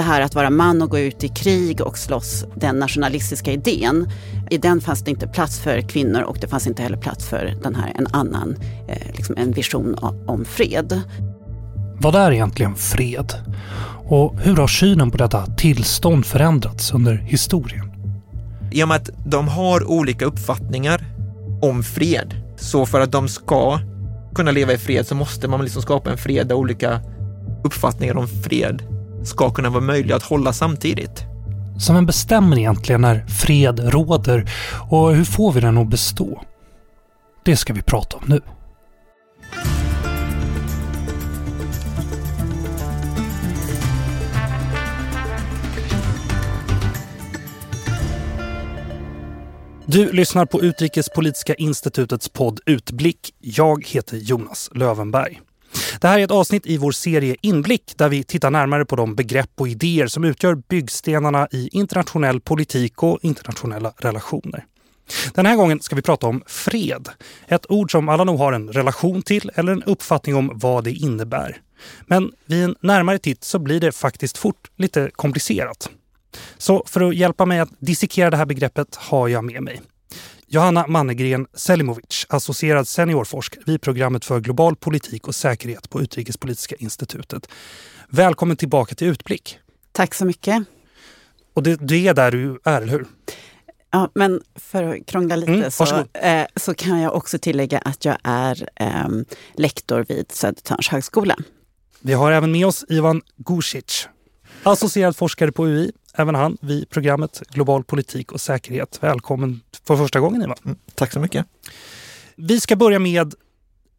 det här att vara man och gå ut i krig och slåss, den nationalistiska idén, i den fanns det inte plats för kvinnor och det fanns inte heller plats för den här, en annan eh, liksom en vision om fred. Vad är egentligen fred? Och hur har synen på detta tillstånd förändrats under historien? I och med att de har olika uppfattningar om fred, så för att de ska kunna leva i fred så måste man liksom skapa en fred där olika uppfattningar om fred ska kunna vara möjliga att hålla samtidigt. Så vem bestämmer egentligen när fred råder och hur får vi den att bestå? Det ska vi prata om nu. Du lyssnar på Utrikespolitiska institutets podd Utblick. Jag heter Jonas Lövenberg. Det här är ett avsnitt i vår serie Inblick där vi tittar närmare på de begrepp och idéer som utgör byggstenarna i internationell politik och internationella relationer. Den här gången ska vi prata om fred. Ett ord som alla nog har en relation till eller en uppfattning om vad det innebär. Men vid en närmare titt så blir det faktiskt fort lite komplicerat. Så för att hjälpa mig att dissekera det här begreppet har jag med mig Johanna Mannegren Selimovic, associerad seniorforskare vid programmet för global politik och säkerhet på Utrikespolitiska institutet. Välkommen tillbaka till Utblick. Tack så mycket. Och det, det är där du är, eller hur? Ja, men för att krångla lite mm, så, eh, så kan jag också tillägga att jag är eh, lektor vid Södertörns högskola. Vi har även med oss Ivan Gusic, associerad forskare på UI, även han vid programmet Global politik och säkerhet. Välkommen för första gången Ivan. Mm, tack så mycket. Vi ska börja med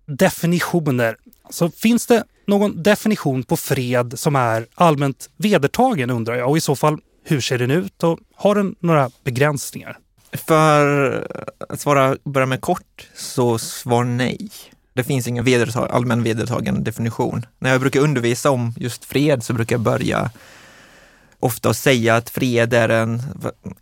definitioner. Så finns det någon definition på fred som är allmänt vedertagen undrar jag och i så fall hur ser den ut och har den några begränsningar? För att svara, börja med kort så svar nej. Det finns ingen vedertag, allmän vedertagen definition. När jag brukar undervisa om just fred så brukar jag börja ofta att säga att fred är en,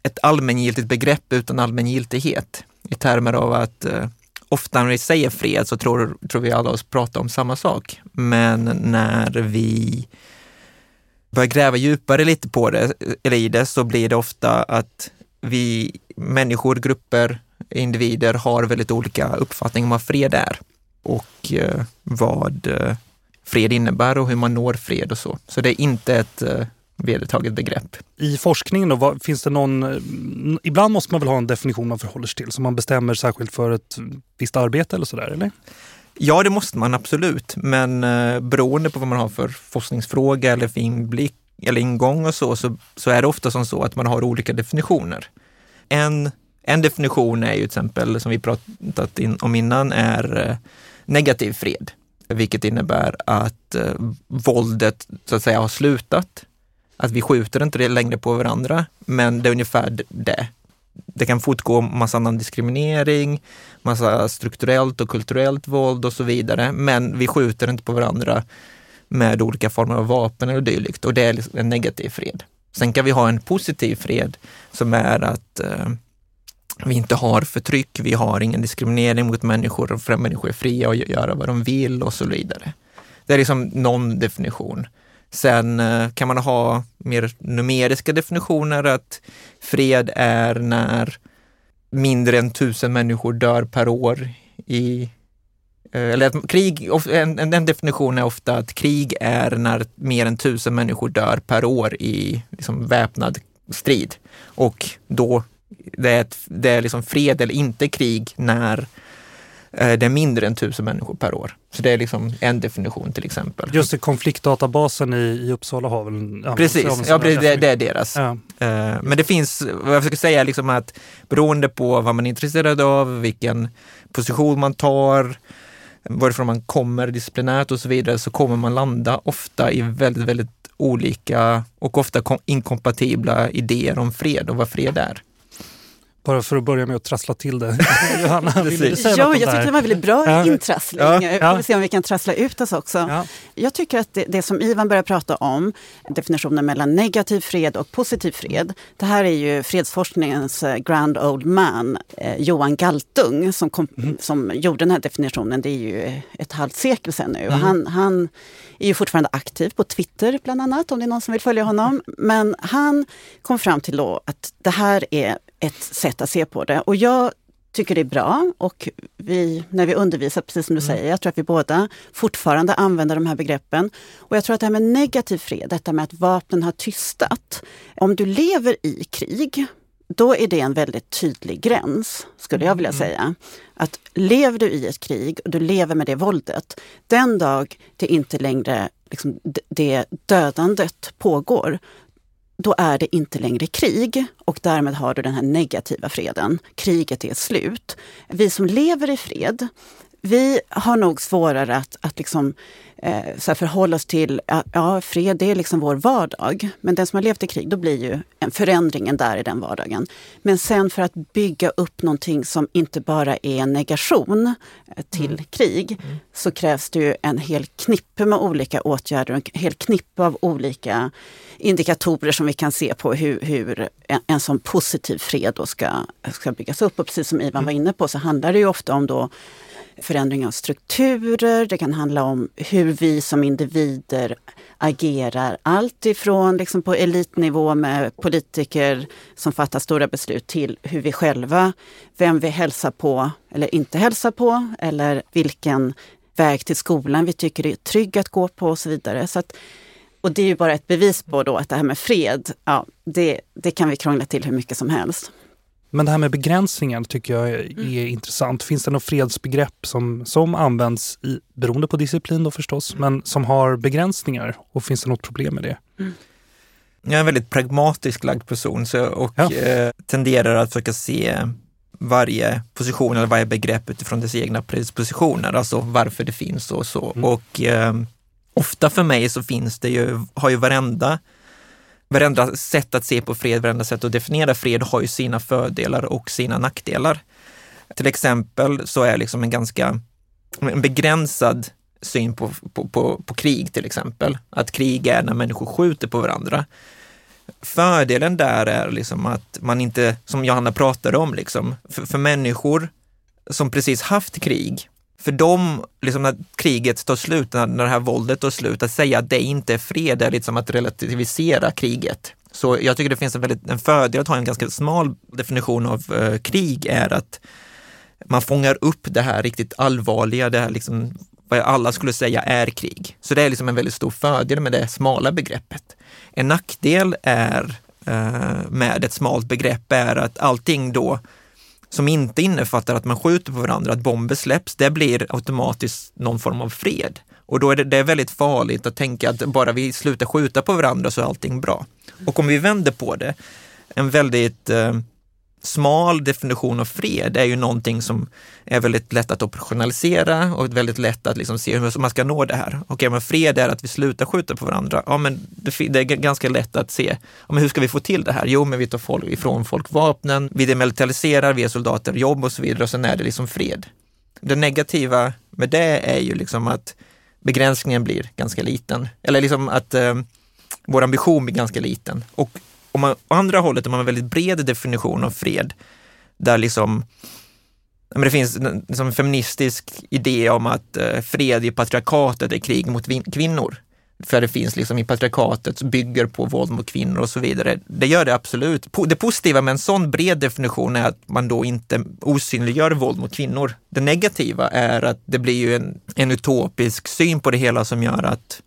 ett allmängiltigt begrepp utan allmängiltighet i termer av att eh, ofta när vi säger fred så tror, tror vi alla oss prata om samma sak. Men när vi börjar gräva djupare lite på det, eller i det, så blir det ofta att vi människor, grupper, individer har väldigt olika uppfattning om vad fred är och eh, vad eh, fred innebär och hur man når fred och så. Så det är inte ett eh, vedertaget begrepp. I forskningen då, vad, finns det någon, ibland måste man väl ha en definition man förhåller sig till som man bestämmer särskilt för ett visst arbete eller sådär, eller? Ja, det måste man absolut, men eh, beroende på vad man har för forskningsfråga eller för inblick eller ingång och så, så, så är det ofta som så att man har olika definitioner. En, en definition är ju till exempel, som vi pratat in, om innan, är eh, negativ fred, vilket innebär att eh, våldet så att säga har slutat att vi skjuter inte längre på varandra, men det är ungefär det. Det kan fortgå massa annan diskriminering, massa strukturellt och kulturellt våld och så vidare, men vi skjuter inte på varandra med olika former av vapen eller dylikt och det är liksom en negativ fred. Sen kan vi ha en positiv fred som är att eh, vi inte har förtryck, vi har ingen diskriminering mot människor, och människor är fria att göra vad de vill och så vidare. Det är liksom någon definition. Sen eh, kan man ha mer numeriska definitioner att fred är när mindre än tusen människor dör per år i eh, eller att krig, en, en definition är ofta att krig är när mer än tusen människor dör per år i liksom väpnad strid. Och då det är, ett, det är liksom fred eller inte krig när Eh, det är mindre än tusen människor per år. Så det är liksom en definition till exempel. Just det, konfliktdatabasen i, i Uppsala har väl... Ja, Precis, ja, det, det, är deras. Ja. Eh, men det finns, vad jag försöker säga, liksom att beroende på vad man är intresserad av, vilken position man tar, varifrån man kommer disciplinärt och så vidare, så kommer man landa ofta i väldigt, väldigt olika och ofta inkompatibla idéer om fred och vad fred är. Bara för att börja med att trassla till det. Johanna, vill du säga ja, jag tyckte det var väldigt bra ja. intrassling. Ja. Vi får se om vi kan trassla ut oss också. Ja. Jag tycker att det, det som Ivan börjar prata om, definitionen mellan negativ fred och positiv fred. Det här är ju fredsforskningens eh, grand old man, eh, Johan Galtung, som, kom, Mm. som gjorde den här definitionen. Det är ju ett halvt sekel sedan nu. Mm. Och han, han är ju fortfarande aktiv på Twitter bland annat, om det är någon som vill följa honom. Men han kom fram till då att det här är ett sätt att se på det. Och jag tycker det är bra och vi, när vi undervisar, precis som du säger, jag tror att vi båda fortfarande använder de här begreppen. Och jag tror att det här med negativ fred, detta med att vapnen har tystat. Om du lever i krig, då är det en väldigt tydlig gräns, skulle jag vilja säga. Att lever du i ett krig och du lever med det våldet, den dag det inte längre liksom, det dödandet pågår, då är det inte längre krig och därmed har du den här negativa freden. Kriget är slut. Vi som lever i fred, vi har nog svårare att, att liksom, eh, så förhålla oss till, ja, ja, fred det är liksom vår vardag. Men den som har levt i krig, då blir ju en förändringen där i den vardagen. Men sen för att bygga upp någonting som inte bara är en negation eh, till krig, så krävs det ju en hel knippe med olika åtgärder, en hel knippe av olika indikatorer som vi kan se på hur, hur en, en sån positiv fred då ska, ska byggas upp. Och precis som Ivan var inne på så handlar det ju ofta om då förändring av strukturer, det kan handla om hur vi som individer agerar. Allt ifrån liksom på elitnivå med politiker som fattar stora beslut till hur vi själva, vem vi hälsar på eller inte hälsar på eller vilken väg till skolan vi tycker är trygg att gå på och så vidare. Så att, och det är ju bara ett bevis på då att det här med fred, ja, det, det kan vi krångla till hur mycket som helst. Men det här med begränsningar tycker jag är, är intressant. Finns det något fredsbegrepp som, som används, i, beroende på disciplin då förstås, men som har begränsningar? Och finns det något problem med det? Jag är en väldigt pragmatisk lagd person så, och Ja. eh, tenderar att försöka se varje position eller varje begrepp utifrån dess egna predispositioner, alltså varför det finns och så. Och eh, ofta för mig så finns det ju, har ju varenda, varenda sätt att se på fred, varenda sätt att definiera fred har ju sina fördelar och sina nackdelar. Till exempel så är liksom en ganska en begränsad syn på, på, på, på krig till exempel. Att krig är när människor skjuter på varandra. Fördelen där är liksom att man inte, som Johanna pratade om, liksom, för, för människor som precis haft krig, för dem, liksom när kriget tar slut, när, när det här våldet tar slut, att säga att det inte är fred är liksom att relativisera kriget. Så jag tycker det finns en, väldigt, en fördel att ha en ganska smal definition av eh, krig är att man fångar upp det här riktigt allvarliga, det här liksom, vad alla skulle säga är krig. Så det är liksom en väldigt stor fördel med det smala begreppet. En nackdel är eh, med ett smalt begrepp är att allting då som inte innefattar att man skjuter på varandra, att bomber släpps, det blir automatiskt någon form av fred. Och då är det, det är väldigt farligt att tänka att bara vi slutar skjuta på varandra så är allting bra. Och om vi vänder på det, en väldigt eh, smal definition av fred är ju någonting som är väldigt lätt att operationalisera och väldigt lätt att liksom se hur man ska nå det här. Okej, men fred är att vi slutar skjuta på varandra. Ja, men det, det är ganska lätt att se. Ja, men hur ska vi få till det här? Jo, men vi tar folk, ifrån folk vapnen, vi demilitariserar, vi ger soldater jobb och så vidare och sen är det liksom fred. Det negativa med det är ju liksom att begränsningen blir ganska liten. Eller liksom att eh, vår ambition blir ganska liten. Och om man, å andra hållet, om man har en väldigt bred definition av fred, där liksom men det finns en liksom feministisk idé om att eh, fred i patriarkatet är krig mot kvinnor. För det finns liksom i patriarkatet som bygger på våld mot kvinnor och så vidare. Det gör det absolut. Po- Det positiva med en sån bred definition är att man då inte osynliggör våld mot kvinnor. Det negativa är att det blir ju en, en utopisk syn på det hela som gör att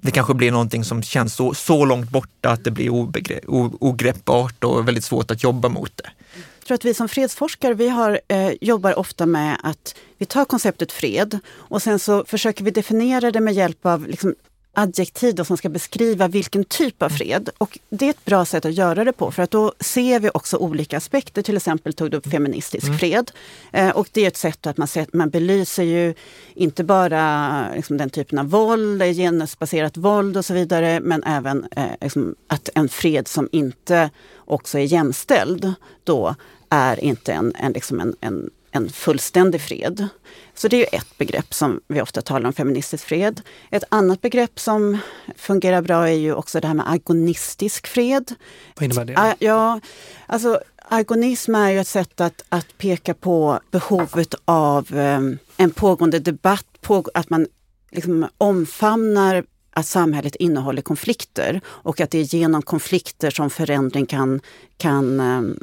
det kanske blir någonting som känns så, så långt borta att det blir obegre- ogreppbart och väldigt svårt att jobba mot det. Jag tror att vi som fredsforskare vi har, eh, jobbar ofta med att vi tar konceptet fred och sen så försöker vi definiera det med hjälp av liksom, adjektiv då, som ska beskriva vilken typ av fred. Och det är ett bra sätt att göra det på för att då ser vi också olika aspekter. Till exempel tog du upp feministisk fred. Eh, och det är ett sätt att man, ser, man belyser ju inte bara liksom, den typen av våld, eh, genusbaserat våld och så vidare, men även eh, liksom, att en fred som inte också är jämställd då är inte en, en, liksom en, en, en fullständig fred. Så det är ju ett begrepp som vi ofta talar om, feministisk fred. Ett annat begrepp som fungerar bra är ju också det här med agonistisk fred. Vad innebär det? Ja, alltså agonism är ju ett sätt att, att peka på behovet av um, en pågående debatt, på, att man liksom omfamnar att samhället innehåller konflikter och att det är genom konflikter som förändring kan, kan um,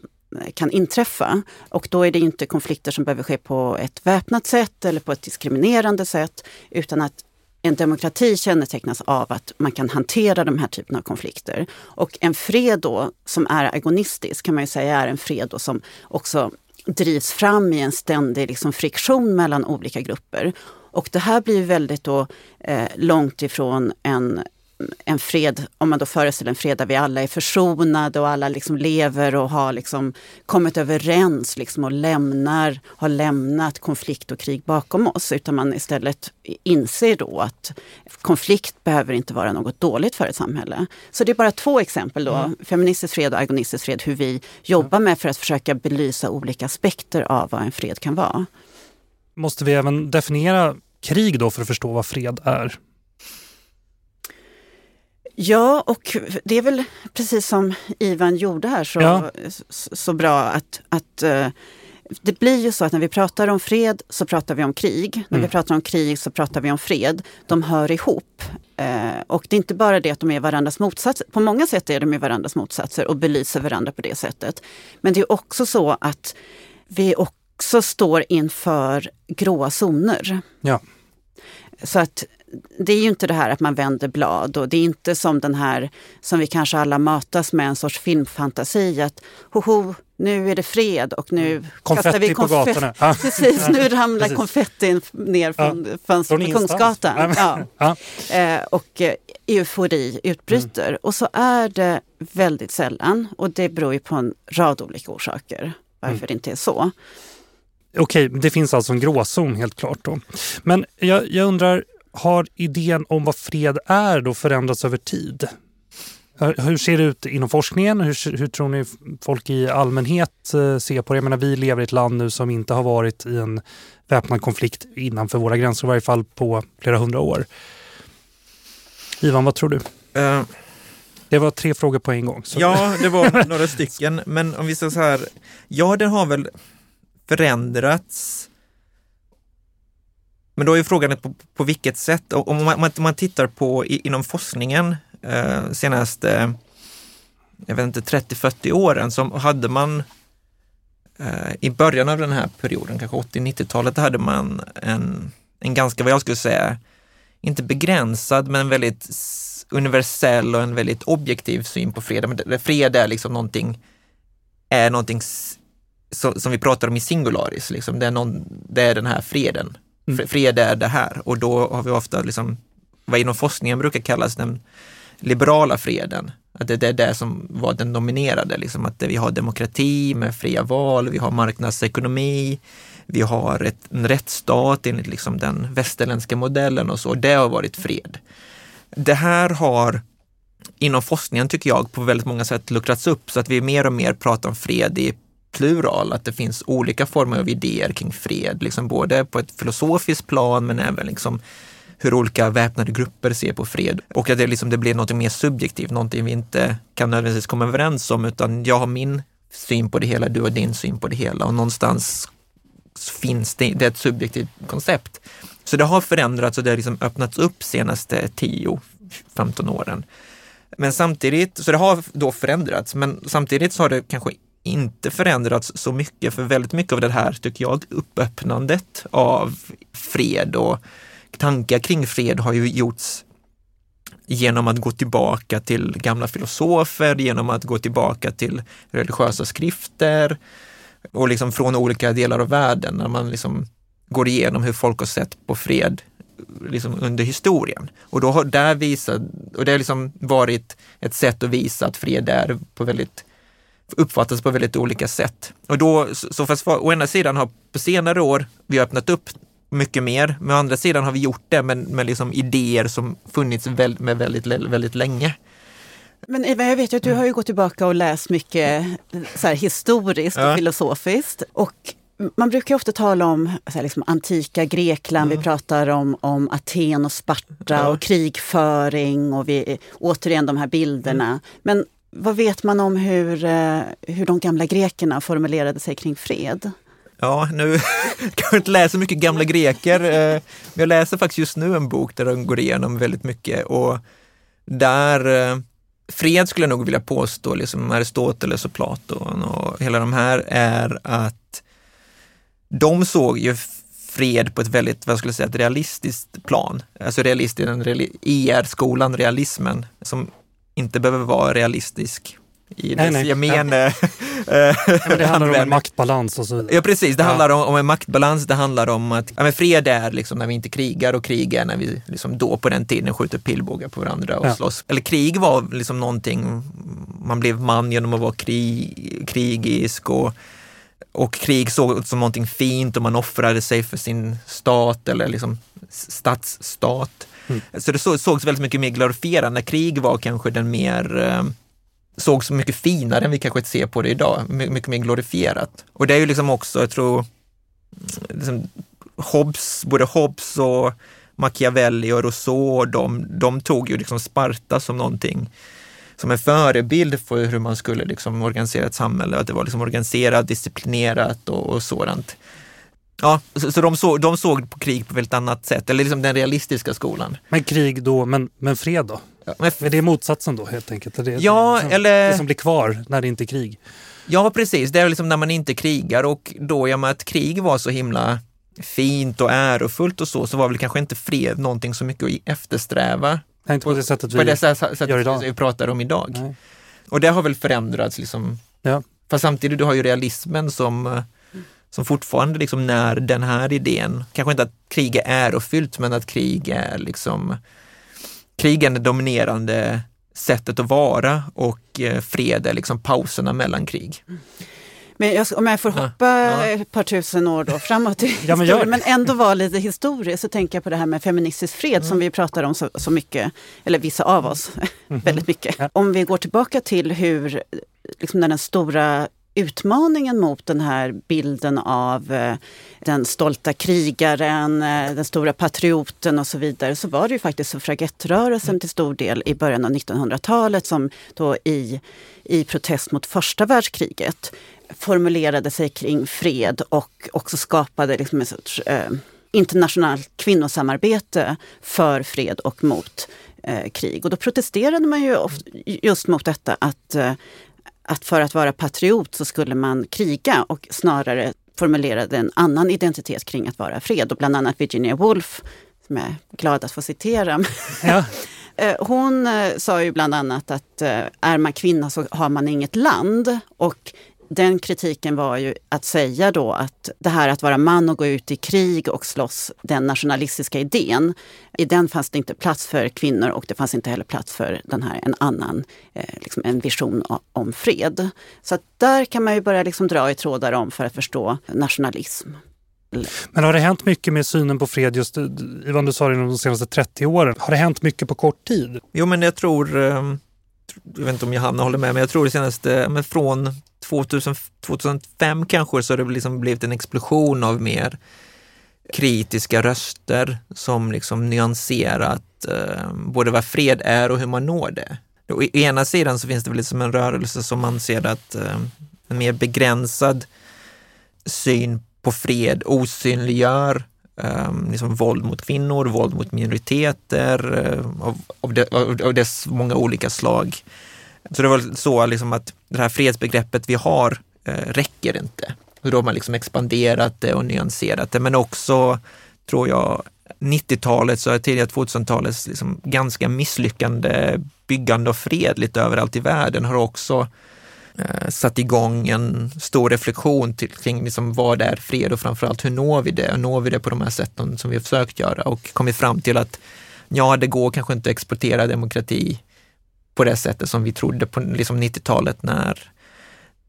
kan inträffa. Och då är det inte konflikter som behöver ske på ett väpnat sätt eller på ett diskriminerande sätt utan att en demokrati kännetecknas av att man kan hantera de här typerna av konflikter. Och en fred då som är agonistisk kan man ju säga är en fred då som också drivs fram i en ständig liksom, friktion mellan olika grupper. Och det här blir väldigt då, eh, långt ifrån en en fred, om man då föreställer en fred där vi alla är försonade och alla liksom lever och har liksom kommit överens liksom och lämnar, har lämnat konflikt och krig bakom oss. Utan man istället inser då att konflikt behöver inte vara något dåligt för ett samhälle. Så det är bara två exempel då, mm. feministisk fred och agonistisk fred, hur vi jobbar med för att försöka belysa olika aspekter av vad en fred kan vara. Måste vi även definiera krig då för att förstå vad fred är? Ja, och det är väl precis som Ivan gjorde här så, ja. så, bra att, att uh, det blir ju så att när vi pratar om fred så pratar vi om krig. När mm. vi pratar om krig så pratar vi om fred. De hör ihop. Uh, och det är inte bara det att de är varandras motsatser. På många sätt är de ju varandras motsatser och belyser varandra på det sättet. Men det är också så att vi också står inför gråa zoner. Ja. Så att det är ju inte det här att man vänder blad och det är inte som den här som vi kanske alla matas med, en sorts filmfantasi att hoho, nu är det fred och nu konfetti kastar vi konfetti. på gatorna. Precis, nu ramlar Precis. konfettin ner från ja. fönstret på Kungsgatan. Ja. ja. Eh, och eh, eufori utbryter. Mm. Och så är det väldigt sällan och det beror ju på en rad olika orsaker varför mm. det inte är så. Okej, det finns alltså en gråzon helt klart då. Men jag, jag undrar, har idén om vad fred är då förändrats över tid? Hur ser det ut inom forskningen? Hur, hur tror ni folk i allmänhet eh, ser på det? Jag menar, vi lever i ett land nu som inte har varit i en väpnad konflikt innanför våra gränser, i varje fall på flera hundra år. Ivan, vad tror du? Uh, det var tre frågor på en gång. Så. Ja, det var några stycken. Men om vi säger så här, ja, den har väl förändrats men då är frågan på, på vilket sätt? Om man, man tittar på i, inom forskningen eh, senaste eh, jag vet inte, 30-40 åren så hade man eh, i början av den här perioden, kanske 80-90-talet, hade man en, en ganska, vad jag skulle säga, inte begränsad, men väldigt universell och en väldigt objektiv syn på fred. Fred är liksom någonting, är någonting som vi pratar om i singularis, liksom. det, är någon, det är den här freden. Mm. Fred är det här och då har vi ofta liksom, vad inom forskningen brukar kallas den liberala freden. Att det är det som var den dominerade, liksom att vi har demokrati med fria val, vi har marknadsekonomi, vi har ett, en rättsstat enligt liksom den västerländska modellen och så. Det har varit fred. Det här har inom forskningen, tycker jag, på väldigt många sätt luckrats upp så att vi mer och mer pratar om fred i plural, att det finns olika former av idéer kring fred, liksom både på ett filosofiskt plan men även liksom hur olika väpnade grupper ser på fred och att det, liksom, det blir något mer subjektivt, någonting vi inte kan nödvändigtvis komma överens om, utan jag har min syn på det hela, du har din syn på det hela och någonstans finns det, det är ett subjektivt koncept. Så det har förändrats och det har liksom öppnats upp senaste 10-15 åren. Men samtidigt, så det har då förändrats, men samtidigt så har det kanske inte förändrats så mycket, för väldigt mycket av det här, tycker jag, uppöppnandet av fred och tankar kring fred har ju gjorts genom att gå tillbaka till gamla filosofer, genom att gå tillbaka till religiösa skrifter och liksom från olika delar av världen när man liksom går igenom hur folk har sett på fred liksom under historien. Och då har där visat, och det har liksom varit ett sätt att visa att fred är på väldigt uppfattas på väldigt olika sätt. Och då, så fast å ena sidan har på senare år vi öppnat upp mycket mer, men å andra sidan har vi gjort det med, med liksom idéer som funnits väl, med väldigt, väldigt länge. Men Eva, jag vet ju att du har ju gått tillbaka och läst mycket så här, historiskt och Ja. filosofiskt. Och man brukar ofta tala om så här, liksom, antika Grekland, vi pratar om, om Aten och Sparta Ja. och krigföring och vi, återigen de här bilderna. Mm. Men vad vet man om hur, eh, hur de gamla grekerna formulerade sig kring fred? Ja, nu kan jag inte läsa mycket gamla greker. Eh, men jag läser faktiskt just nu en bok där de går igenom väldigt mycket och där eh, fred skulle jag nog vilja påstå, liksom Aristoteles och Platon och hela de här är att de såg ju fred på ett väldigt, vad skulle jag säga, ett realistiskt plan. Alltså realist i den ER-skolan, realismen, som inte behöver vara realistisk i Nej, dess nej. gemene Ja, men det handlar om en maktbalans och så. Ja precis, det Ja. handlar om, om en maktbalans, det handlar om att ja, men fred är liksom när vi inte krigar och krig är när vi liksom då på den tiden skjuter pilbågar på varandra och Ja. slåss. Eller krig var liksom någonting, man blev man genom att vara krig, krigisk och, och krig såg som någonting fint och man offrade sig för sin stat eller liksom stadsstat. Mm. Så det så, sågs väldigt mycket mer glorifierande. Krig var kanske den mer eh, sågs mycket finare än vi kanske ser på det idag, My, mycket mer glorifierat. Och det är ju liksom också, jag tror, mm, liksom, Hobbes, både Hobbes och Machiavelli och Rousseau, de, de tog ju liksom Sparta som någonting, som en förebild för hur man skulle liksom organisera ett samhälle, att det var liksom organiserat, disciplinerat och, och sådant. Ja, så, så de, såg, de såg på krig på ett väldigt annat sätt, eller liksom den realistiska skolan. Men krig då, men, men fred då? Ja, men Är det motsatsen då helt enkelt? Det, Ja, det som, eller- Det som blir kvar när det inte är krig? Ja, precis. Det är liksom när man inte krigar och då, ja, med att krig var så himla fint och ärofullt och så, så var väl kanske inte fred någonting så mycket att eftersträva Nej, inte på det sättet vi på det sätt- sättet gör idag. vi pratar om idag. Nej. Och det har väl förändrats liksom. Ja. Fast samtidigt, du har ju realismen som, som fortfarande liksom när den här idén, kanske inte att krig är ärofyllt, men att krig är liksom, krig är det dominerande sättet att vara och eh, fred är liksom pauserna mellan krig. Men jag, om jag får Ja, hoppa ja. ett par tusen år då framåt i Ja, men men ändå vara lite historiskt, så tänker jag på det här med feministisk fred Mm. som vi pratar om så, så mycket, eller vissa av oss, väldigt mycket. Ja. Om vi går tillbaka till hur liksom när den stora utmaningen mot den här bilden av eh, den stolta krigaren, eh, den stora patrioten och så vidare, så var det ju faktiskt suffragettrörelsen till stor del i början av 1900-talet som då i, i protest mot första världskriget formulerade sig kring fred och också skapade liksom en sorts eh, internationellt kvinnosamarbete för fred och mot eh, krig. Och då protesterade man ju just mot detta att, eh, att för att vara patriot så skulle man kriga och snarare formulerade en annan identitet kring att vara fred. Och bland annat Virginia Woolf, som jag är glad att få citera, Ja. Eh, Hon eh, sa ju bland annat att eh, är man kvinna så har man inget land. Och den kritiken var ju att säga då att det här att vara man och gå ut i krig och slåss, den nationalistiska idén, i den fanns det inte plats för kvinnor och det fanns inte heller plats för den här, en annan eh, liksom en vision om fred. Så att där kan man ju börja liksom dra i trådar om för att förstå nationalism. Men har det hänt mycket med synen på fred just, Ivan du sa det de senaste 30 åren. Har det hänt mycket på kort tid? Jo, men jag tror, eh, jag vet inte om Johanna håller med, men jag tror det senaste, men från 2000, 2005 kanske, så har det liksom blivit en explosion av mer kritiska röster som liksom nyanserat eh, både vad fred är och hur man når det. Å ena sidan så finns det väl liksom en rörelse som anser att eh, en mer begränsad syn på fred osynliggör eh, liksom våld mot kvinnor, våld mot minoriteter eh, av, av, de, av, av dess många olika slag. Så det var så liksom att det här fredsbegreppet vi har eh, räcker inte. Hur då har man liksom expanderat det och nyanserat det, men också tror jag 90-talet så tidiga 2000-talets liksom ganska misslyckande byggande av fred lite överallt i världen har också eh, satt igång en stor reflektion till, kring liksom vad är fred och framförallt hur når vi det? Och når vi det på de här sätten som vi har försökt göra och kommit fram till att ja, det går kanske inte att exportera demokrati på det sättet som vi trodde på liksom 90-talet när,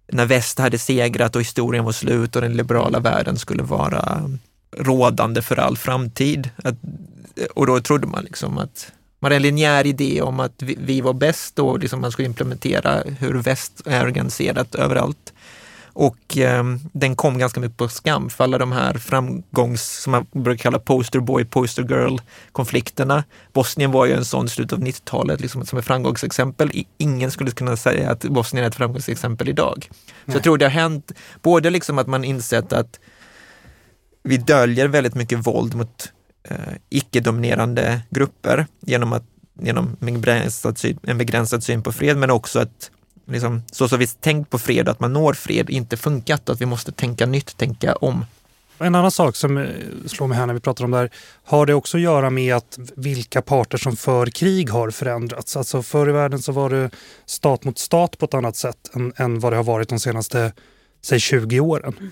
när väst hade segrat och historien var slut och den liberala världen skulle vara rådande för all framtid. Att, och då trodde man liksom att man hade en linjär idé om att vi, vi var bäst och liksom man skulle implementera hur väst är organiserat överallt. Och eh, den kom ganska mycket på skam för alla de här framgångs, som man brukar kalla poster boy, poster girl konflikterna. Bosnien var ju en sån i slutet av 90-talet liksom, som ett framgångsexempel. Ingen skulle kunna säga att Bosnien är ett framgångsexempel idag. Så Nej. jag tror det har hänt, både liksom att man insett att vi döljer väldigt mycket våld mot eh, icke-dominerande grupper genom, att, genom en, begränsad syn, en begränsad syn på fred, men också att liksom, så som vi tänkt på fred, att man når fred, inte funkat att vi måste tänka nytt, tänka om. En annan sak som eh, slår mig här när vi pratar om det här, har det också att göra med att vilka parter som för krig har förändrats? Alltså förr i världen så var det stat mot stat på ett annat sätt än, än vad det har varit de senaste, säg 20 åren.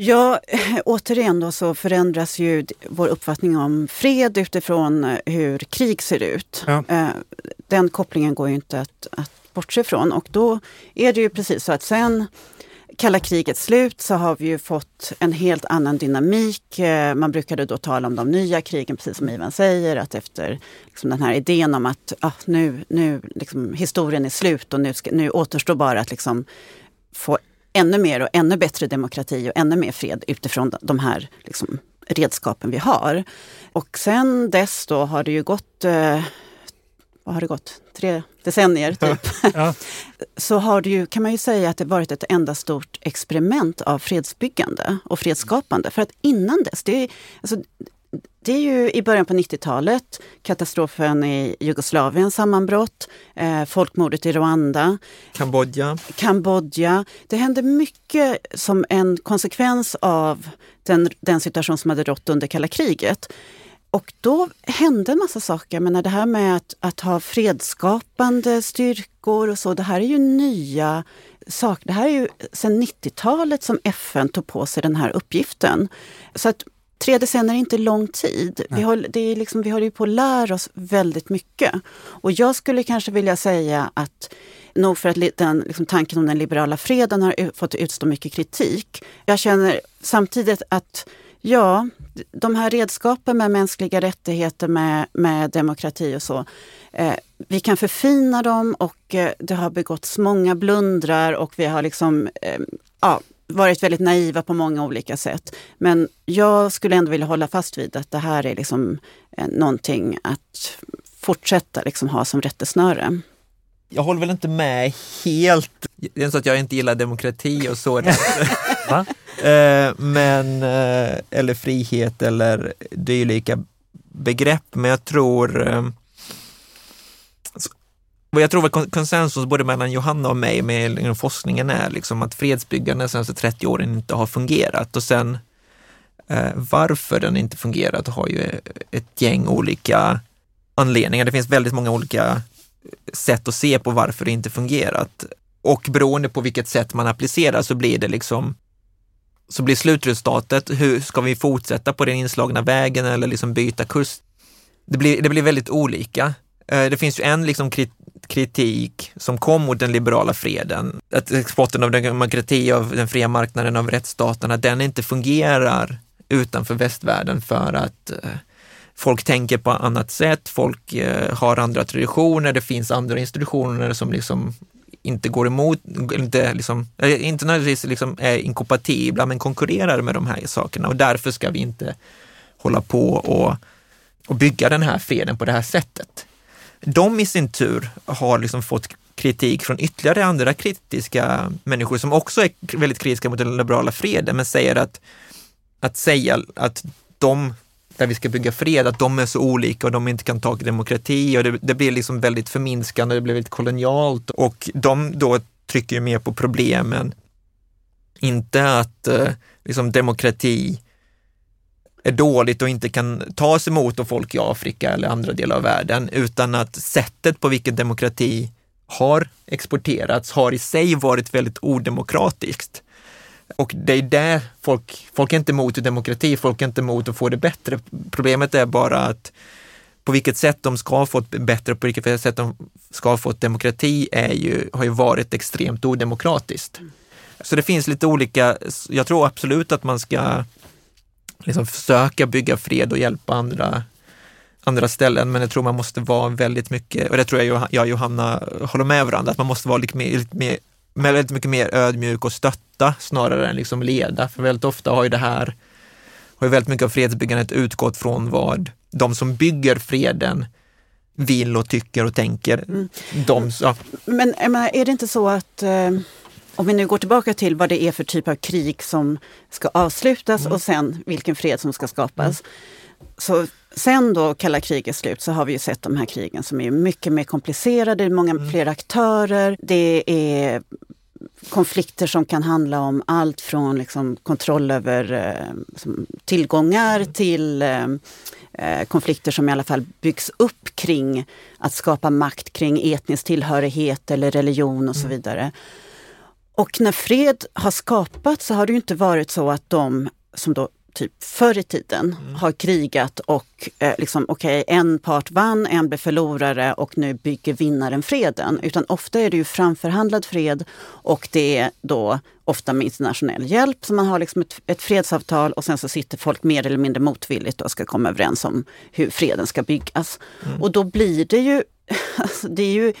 Ja, återigen då så förändras ju vår uppfattning om fred utifrån eh, hur krig ser ut. Ja. Eh, den kopplingen går ju inte att, att bortse ifrån. Och då är det ju precis så att sen kalla krigets slut så har vi ju fått en helt annan dynamik. Eh, man brukade då tala om de nya krigen, precis som Ivan säger, att efter liksom den här idén om att ah, nu, nu liksom, historien är slut och nu, ska, nu återstår bara att liksom få ännu mer och ännu bättre demokrati och ännu mer fred utifrån de här liksom, redskapen vi har. Och sen dess då har det ju gått eh, vad har det gått, tre decennier typ. Ja. så har det ju, kan man ju säga att det varit ett enda stort experiment av fredsbyggande och fredsskapande. För att innan dess, det är, alltså, det är ju i början på 90-talet, katastrofen i Jugoslavien, sammanbrott, eh, folkmordet i Rwanda. Kambodja. Kambodja. Det hände mycket som en konsekvens av den, den situation som hade rått under kalla kriget. Och då hände en massa saker. Men det här med att, att ha fredsskapande styrkor och så, det här är ju nya saker. Det här är ju sedan 90-talet som FN tog på sig den här uppgiften. Så att tre decennier är inte lång tid. Vi, har, det är liksom, vi håller ju på att lära oss väldigt mycket. Och jag skulle kanske vilja säga att nog för att den, liksom, tanken om den liberala freden har fått utstå mycket kritik. Jag känner samtidigt att Ja, de här redskapen med mänskliga rättigheter, med, med demokrati och så. Eh, vi kan förfina dem och eh, det har begåtts många blundrar och vi har liksom eh, ja, varit väldigt naiva på många olika sätt. Men jag skulle ändå vilja hålla fast vid att det här är liksom eh, någonting att fortsätta liksom ha som rättesnöre. Jag håller väl inte med helt. Det är så att jag inte gillar demokrati och så. Eh, men, eh, eller frihet eller dylika begrepp. Men jag tror eh, jag tror att konsensus både mellan Johanna och mig med forskningen är liksom att fredsbyggande de senaste 30 åren inte har fungerat och sen varför den inte fungerat har ju ett gäng olika anledningar. Det finns väldigt många olika sätt att se på varför det inte fungerat. Och beroende på vilket sätt man applicerar så blir det liksom så blir slutresultatet, hur ska vi fortsätta på den inslagna vägen eller liksom byta kurs? Det blir, det blir väldigt olika. Eh, det finns ju en liksom kritik som kom mot den liberala freden, att exporten av demokrati, av den fria marknaden, av rättsstaterna, den inte fungerar utanför västvärlden för att eh, folk tänker på annat sätt, folk eh, har andra traditioner, det finns andra institutioner som liksom inte går emot, inte, liksom, eh, inte nödvändigtvis liksom är inkompatibla, men konkurrerar med de här sakerna och därför ska vi inte hålla på och, och bygga den här freden på det här sättet. De i sin tur har liksom fått kritik från ytterligare andra kritiska människor som också är väldigt kritiska mot den liberala freden, men säger att, att säga att de där vi ska bygga fred, att de är så olika och de inte kan ta demokrati och det, det blir liksom väldigt förminskande, det blir väldigt kolonialt och de då trycker ju mer på problemen. Inte att eh, liksom demokrati är dåligt och inte kan tas emot av folk i Afrika eller andra delar av världen, utan att sättet på vilket demokrati har exporterats har i sig varit väldigt odemokratiskt. Och det är där folk, folk är inte emot demokrati, folk är inte emot att få det bättre. Problemet är bara att på vilket sätt de ska få det bättre, på vilket sätt de ska få demokrati är ju, har ju varit extremt odemokratiskt. Så det finns lite olika, jag tror absolut att man ska liksom försöka bygga fred och hjälpa andra, andra ställen, men jag tror man måste vara väldigt mycket, och det tror jag jag och Johanna håller med varandra, att man måste vara lite mer, lite mer, väldigt mycket mer ödmjuk och stötta snarare än liksom leda. För väldigt ofta har ju det här, har ju väldigt mycket av fredsbyggandet utgått från vad de som bygger freden vill och tycker och tänker. Mm. De, ja. Men är det inte så att eh, om vi nu går tillbaka till vad det är för typ av krig som ska avslutas mm. och sen vilken fred som ska skapas. Mm. Så sen då kalla kriget slut så har vi ju sett de här krigen som är mycket mer komplicerade, det är många mm. fler aktörer. Det är konflikter som kan handla om allt från liksom kontroll över eh, tillgångar mm. till eh, eh, konflikter som i alla fall byggs upp kring att skapa makt kring etnisk tillhörighet eller religion och så mm. vidare. Och när fred har skapats så har det inte varit så att de som då typ förr i tiden mm. har krigat och eh, liksom okej, okay, en part vann, en blev förlorare och nu bygger vinnaren freden. Utan ofta är det ju framförhandlad fred och det är då ofta med internationell hjälp. Så man har liksom ett, ett fredsavtal och sen så sitter folk mer eller mindre motvilligt och ska komma överens om hur freden ska byggas. Mm. Och då blir det ju, alltså det är ju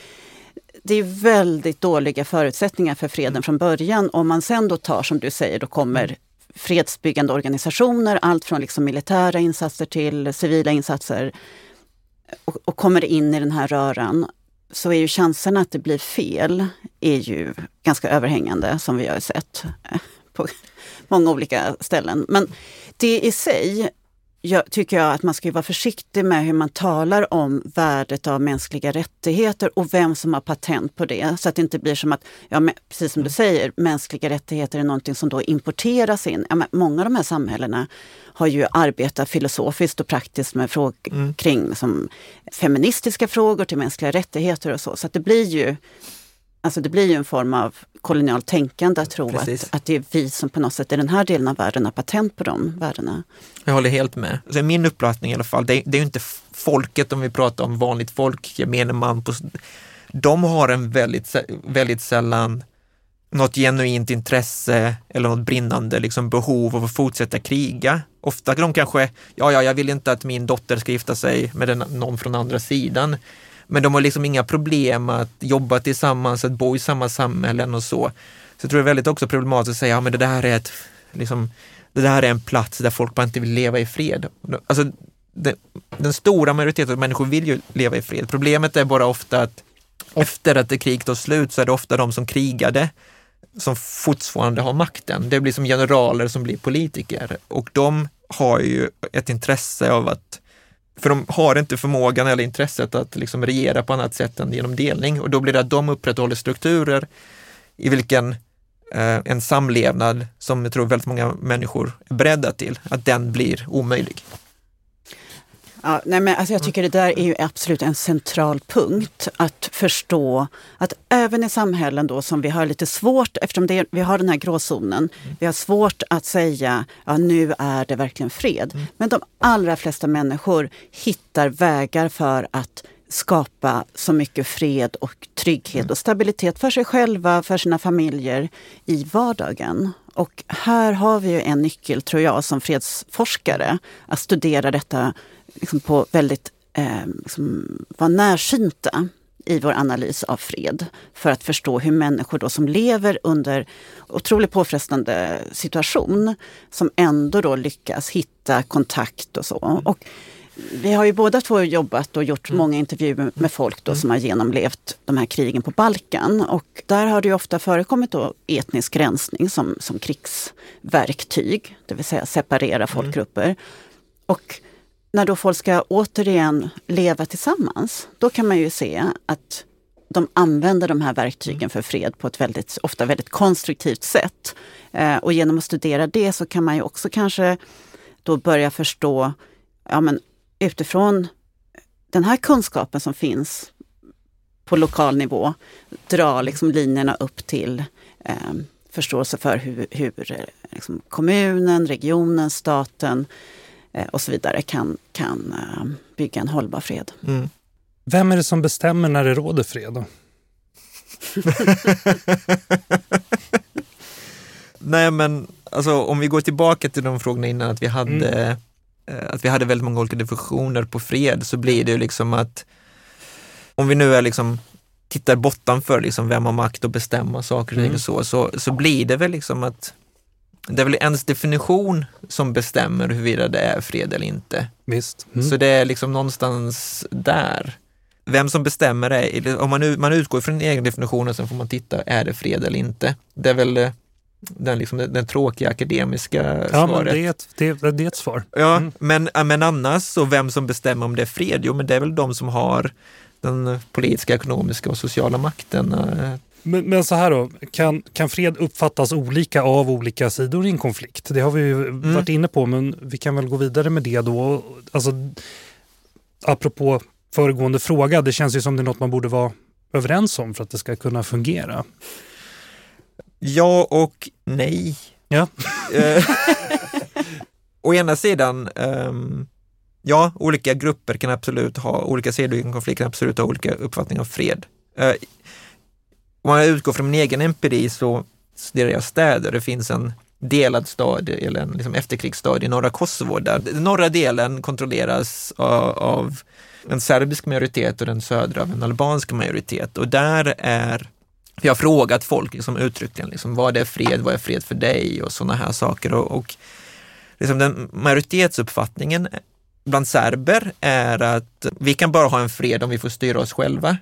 det är väldigt dåliga förutsättningar för freden mm. från början. Om man sen då tar, som du säger, då kommer mm. fredsbyggande organisationer, allt från liksom militära insatser till civila insatser och, och, kommer in i den här röran så är ju chanserna att det blir fel är ju ganska överhängande som vi har sett eh, på många olika ställen. Men det i sig jag tycker jag att man ska vara försiktig med hur man talar om värdet av mänskliga rättigheter och vem som har patent på det. Så att det inte blir som att, ja, precis som du mm. säger, mänskliga rättigheter är någonting som då importeras in. Ja, många av de här samhällena har ju arbetat filosofiskt och praktiskt med frågor mm. kring som feministiska frågor till mänskliga rättigheter och så. Så att det blir ju Alltså det blir ju en form av kolonialt tänkande att tro att, att det är vi som på något sätt i den här delen av världen har patent på de värdena. Jag håller helt med. Alltså min uppfattning i alla fall, det, det är ju inte folket om vi pratar om vanligt folk, gemene man. På, de har en väldigt, väldigt sällan något genuint intresse eller något brinnande liksom, behov av att fortsätta kriga. Ofta de kanske, ja, ja, jag vill inte att min dotter ska gifta sig med den, någon från andra sidan. Men de har liksom inga problem att jobba tillsammans, att bo i samma samhällen och så. Så jag tror det är väldigt också problematiskt att säga, ja men det där är ett, liksom, det där är en plats där folk bara inte vill leva i fred. Alltså, det, den stora majoriteten av människor vill ju leva i fred. Problemet är bara ofta att efter att det krig tar slut så är det ofta de som krigade som fortfarande har makten. Det blir som generaler som blir politiker och de har ju ett intresse av att för de har inte förmågan eller intresset att liksom regera på annat sätt än genom delning och då blir det att de upprätthåller strukturer i vilken eh, en samlevnad som jag tror väldigt många människor är beredda till, att den blir omöjlig. Ja, nej men alltså jag tycker det där är ju absolut en central punkt. Att förstå att även i samhällen då som vi har lite svårt, eftersom det, vi har den här gråzonen, vi har svårt att säga ja nu är det verkligen fred. Mm. Men de allra flesta människor hittar vägar för att skapa så mycket fred och trygghet mm. och stabilitet för sig själva, för sina familjer i vardagen. Och här har vi ju en nyckel, tror jag, som fredsforskare, att studera detta liksom på väldigt, eh, liksom, vara närsynta i vår analys av fred för att förstå hur människor då som lever under otroligt påfrestande situation som ändå då lyckas hitta kontakt och så. Mm. Och vi har ju båda två jobbat och gjort mm. många intervjuer med folk då mm. som har genomlevt de här krigen på Balkan. Och där har det ofta förekommit då etnisk rensning som, som krigsverktyg, det vill säga separera folkgrupper. Och när då folk ska återigen leva tillsammans, då kan man ju se att de använder de här verktygen för fred på ett väldigt, ofta väldigt konstruktivt sätt. Eh, och genom att studera det så kan man ju också kanske då börja förstå, ja men utifrån den här kunskapen som finns på lokal nivå, dra liksom linjerna upp till eh, förståelse för hur, hur eh, liksom kommunen, regionen, staten och så vidare kan, kan eh, bygga en hållbar fred. Mm. Vem är det som bestämmer när det råder fred? Då? Nej men alltså om vi går tillbaka till de frågorna innan att vi hade mm. eh, att vi hade väldigt många olika definitioner på fred så blir det ju liksom att om vi nu är liksom tittar bortanför liksom vem har makt att bestämma saker och ting och så, så, så blir det väl liksom att det är väl ens definition som bestämmer huruvida det är fred eller inte. Visst. Så det är liksom någonstans där. Vem som bestämmer det, om man, man utgår från den egen definitionen, sen får man titta, är det fred eller inte? Det är väl eh, den, liksom, den tråkiga akademiska ja, svaret. Men det, är ett, det, det är ett svar. Ja, Mm. men, men annars så vem som bestämmer om det är fred? Jo, men det är väl de som har den politiska, ekonomiska och sociala makten. Men, men så här då, kan, kan fred uppfattas olika av olika sidor i en konflikt? Det har vi ju Mm. varit inne på, men vi kan väl gå vidare med det då. Alltså, apropå föregående fråga, det känns ju som det är något man borde vara överens om för att det ska kunna fungera. Ja och nej. Ja. Eh, Å ena sidan, ehm, ja, olika grupper kan absolut ha, olika sidor i en konflikt kan absolut ha olika uppfattningar om fred. Eh, om man utgår från min egen empiri så studerar jag städer. Det finns en delad stad, eller en liksom efterkrigsstad i norra Kosovo, där den norra delen kontrolleras av, av en serbisk majoritet och den södra av en albansk majoritet. Och där är jag har frågat folk liksom uttryckligen, liksom, vad är fred, vad är fred för dig och sådana här saker. Och, och liksom den majoritetsuppfattningen bland serber är att vi kan bara ha en fred om vi får styra oss själva.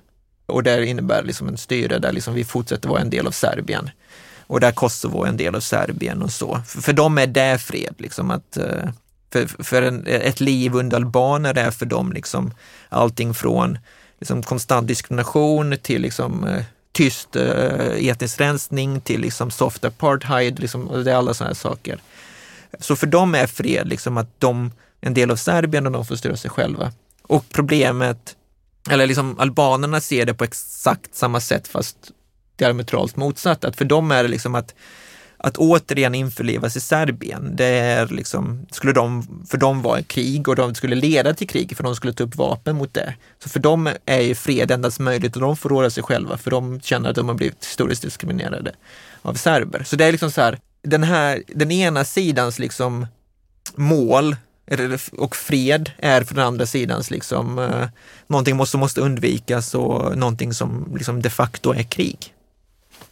Och det innebär liksom en styre där liksom vi fortsätter vara en del av Serbien. Och där Kosovo är en del av Serbien och så. För, för dem är det fred, liksom att eh, för, för en, ett liv under albaner är för dem liksom allting från liksom konstant diskrimination till liksom eh, tyst eh, etnisk rensning till liksom soft apartheid, liksom, och det är alla sådana här saker. Så för dem är fred liksom att de är en del av Serbien och de får styra sig själva. Och problemet, eller liksom albanerna ser det på exakt samma sätt fast diametralt motsatt. Att för dem är det liksom att, att återigen införlivas i Serbien, det är liksom, skulle de, för dem vara krig och de skulle leda till krig för de skulle ta upp vapen mot det. Så för dem är ju fred endast möjligt och de får råda sig själva för de känner att de har blivit historiskt diskriminerade av serber. Så det är liksom så här, den här, den ena sidans liksom mål och fred är för den andra sidans liksom eh, någonting som måste undvikas och någonting som liksom de facto är krig.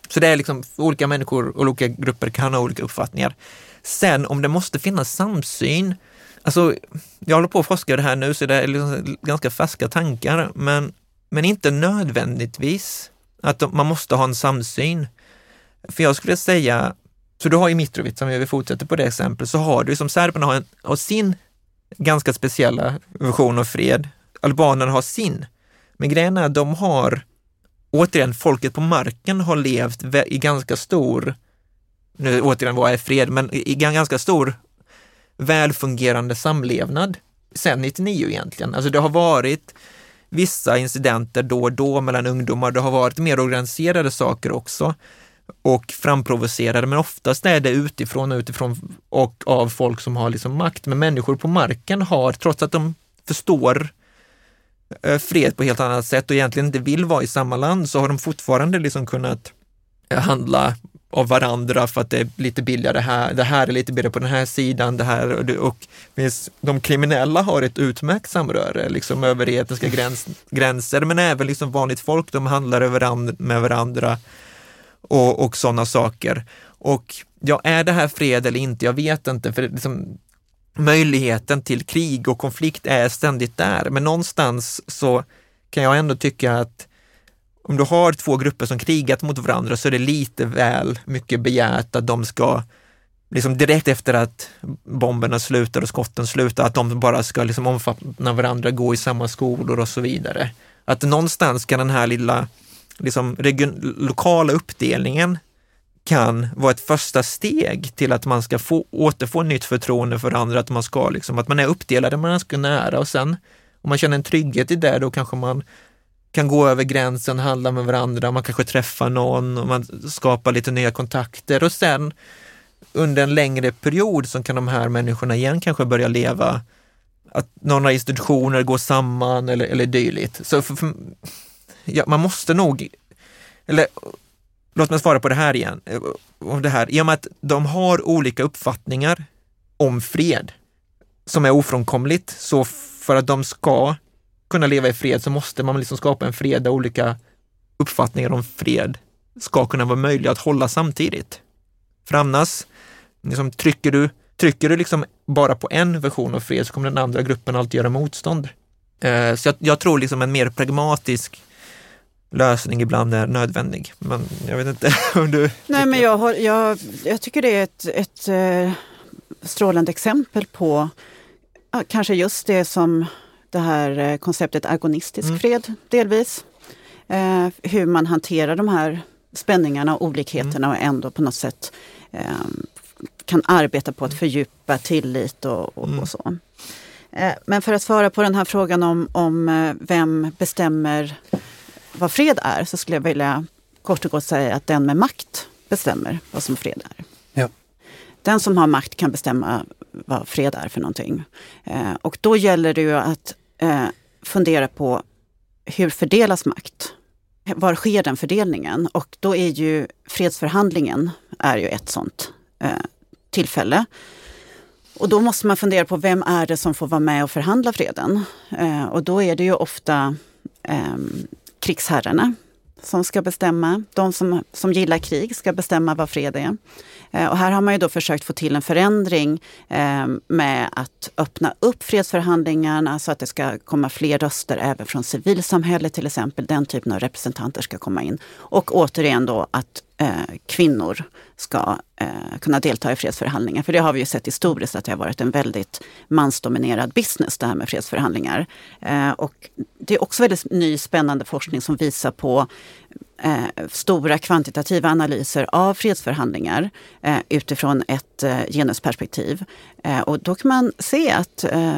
Så det är liksom olika människor och olika grupper kan ha olika uppfattningar. Sen om det måste finnas samsyn, alltså jag håller på att forska i det här nu så det är liksom ganska färska tankar, men, men inte nödvändigtvis att man måste ha en samsyn. För jag skulle säga, så du har i Mitrovic, om vi fortsätter på det exempel, så har du som serberna har, en, har sin ganska speciella version av fred. Albanerna har sin. Men grejen är att de har, återigen, folket på marken har levt i ganska stor, nu återigen vad är fred, men i, i ganska stor välfungerande samlevnad sedan 99 egentligen. Alltså det har varit vissa incidenter då och då mellan ungdomar. Det har varit mer organiserade saker också och framprovocerade, men oftast är det utifrån och utifrån och av folk som har liksom makt. Men människor på marken har, trots att de förstår eh, fred på helt annat sätt och egentligen inte vill vara i samma land, så har de fortfarande liksom kunnat eh, handla av varandra för att det är lite billigare här, det här är lite billigare på den här sidan, det här och, det, och de kriminella har ett utmärkt samröre liksom över etniska gräns, gränser, men även liksom vanligt folk, de handlar över med varandra och, och sådana saker. Och ja, är det här fred eller inte? Jag vet inte, för liksom, möjligheten till krig och konflikt är ständigt där, men någonstans så kan jag ändå tycka att om du har två grupper som krigat mot varandra så är det lite väl mycket begärt att de ska liksom direkt efter att bomberna slutar och skotten slutar, att de bara ska liksom omfamna varandra, gå i samma skolor och så vidare. Att någonstans kan den här lilla liksom region, lokala uppdelningen kan vara ett första steg till att man ska få, återfå nytt förtroende för andra, att man ska liksom, att man är uppdelade, man är ganska nära och sen om man känner en trygghet i det, då kanske man kan gå över gränsen, handla med varandra, man kanske träffar någon och man skapar lite nya kontakter och sen under en längre period så kan de här människorna igen kanske börja leva, att några institutioner går samman eller, eller dylikt. Så för, för, ja, man måste nog, eller låt mig svara på det här igen, om det här, i och med att de har olika uppfattningar om fred, som är ofrånkomligt. Så för att de ska kunna leva i fred så måste man liksom skapa en fred där olika uppfattningar om fred ska kunna vara möjliga att hålla samtidigt. För annars liksom, trycker du, trycker du liksom bara på en version av fred så kommer den andra gruppen alltid göra motstånd. Eh, så jag, jag, tror liksom en mer pragmatisk lösning ibland är nödvändig. Men jag vet inte om du... Nej, men jag, har, jag, jag tycker det är ett, ett eh, strålande exempel på kanske just det som det här eh, konceptet agonistisk mm. fred delvis. Eh, hur man hanterar de här spänningarna och olikheterna mm. och ändå på något sätt eh, kan arbeta på att mm. fördjupa tillit och, och, mm. och så. Eh, men för att svara på den här frågan om, om eh, vem bestämmer vad fred är så skulle jag vilja kort och gott säga att den med makt bestämmer vad som fred är. Ja. Den som har makt kan bestämma vad fred är för någonting. Eh, och då gäller det ju att eh, fundera på hur fördelas makt? Var sker den fördelningen? Och då är ju fredsförhandlingen är ju ett sånt eh, tillfälle. Och då måste man fundera på vem är det som får vara med och förhandla freden? Eh, och då är det ju ofta eh, krigsherrarna som ska bestämma. De som, som gillar krig ska bestämma vad fred är. Eh, och här har man ju då försökt få till en förändring eh, med att öppna upp fredsförhandlingarna så att det ska komma fler röster även från civilsamhället till exempel. Den typen av representanter ska komma in. Och återigen då att eh, kvinnor ska eh, kunna delta i fredsförhandlingar. För det har vi ju sett historiskt att det har varit en väldigt mansdominerad business det här med fredsförhandlingar. Eh, och det är också väldigt ny spännande forskning som visar på eh, stora kvantitativa analyser av fredsförhandlingar eh, utifrån ett eh, genusperspektiv. Eh, och då kan man se att eh,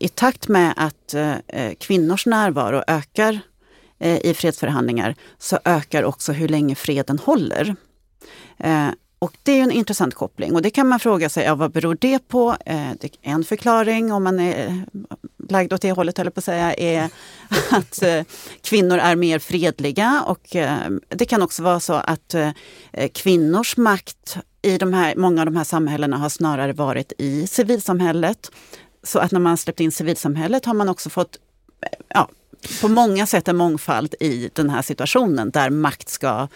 i takt med att eh, eh kvinnors närvaro ökar Eh, i fredsförhandlingar så ökar också hur länge freden håller. Eh, och det är en intressant koppling och det kan man fråga sig, ja, vad beror det på? Eh, det är en förklaring, om man är lagd åt det hållet, höll på att säga, är att kvinnor är mer fredliga och det kan också vara så att kvinnors makt i de här, många av de här samhällena har snarare varit i civilsamhället. Så att när man släppt in civilsamhället har man också fått ja, på många sätt en mångfald i den här situationen där makt ska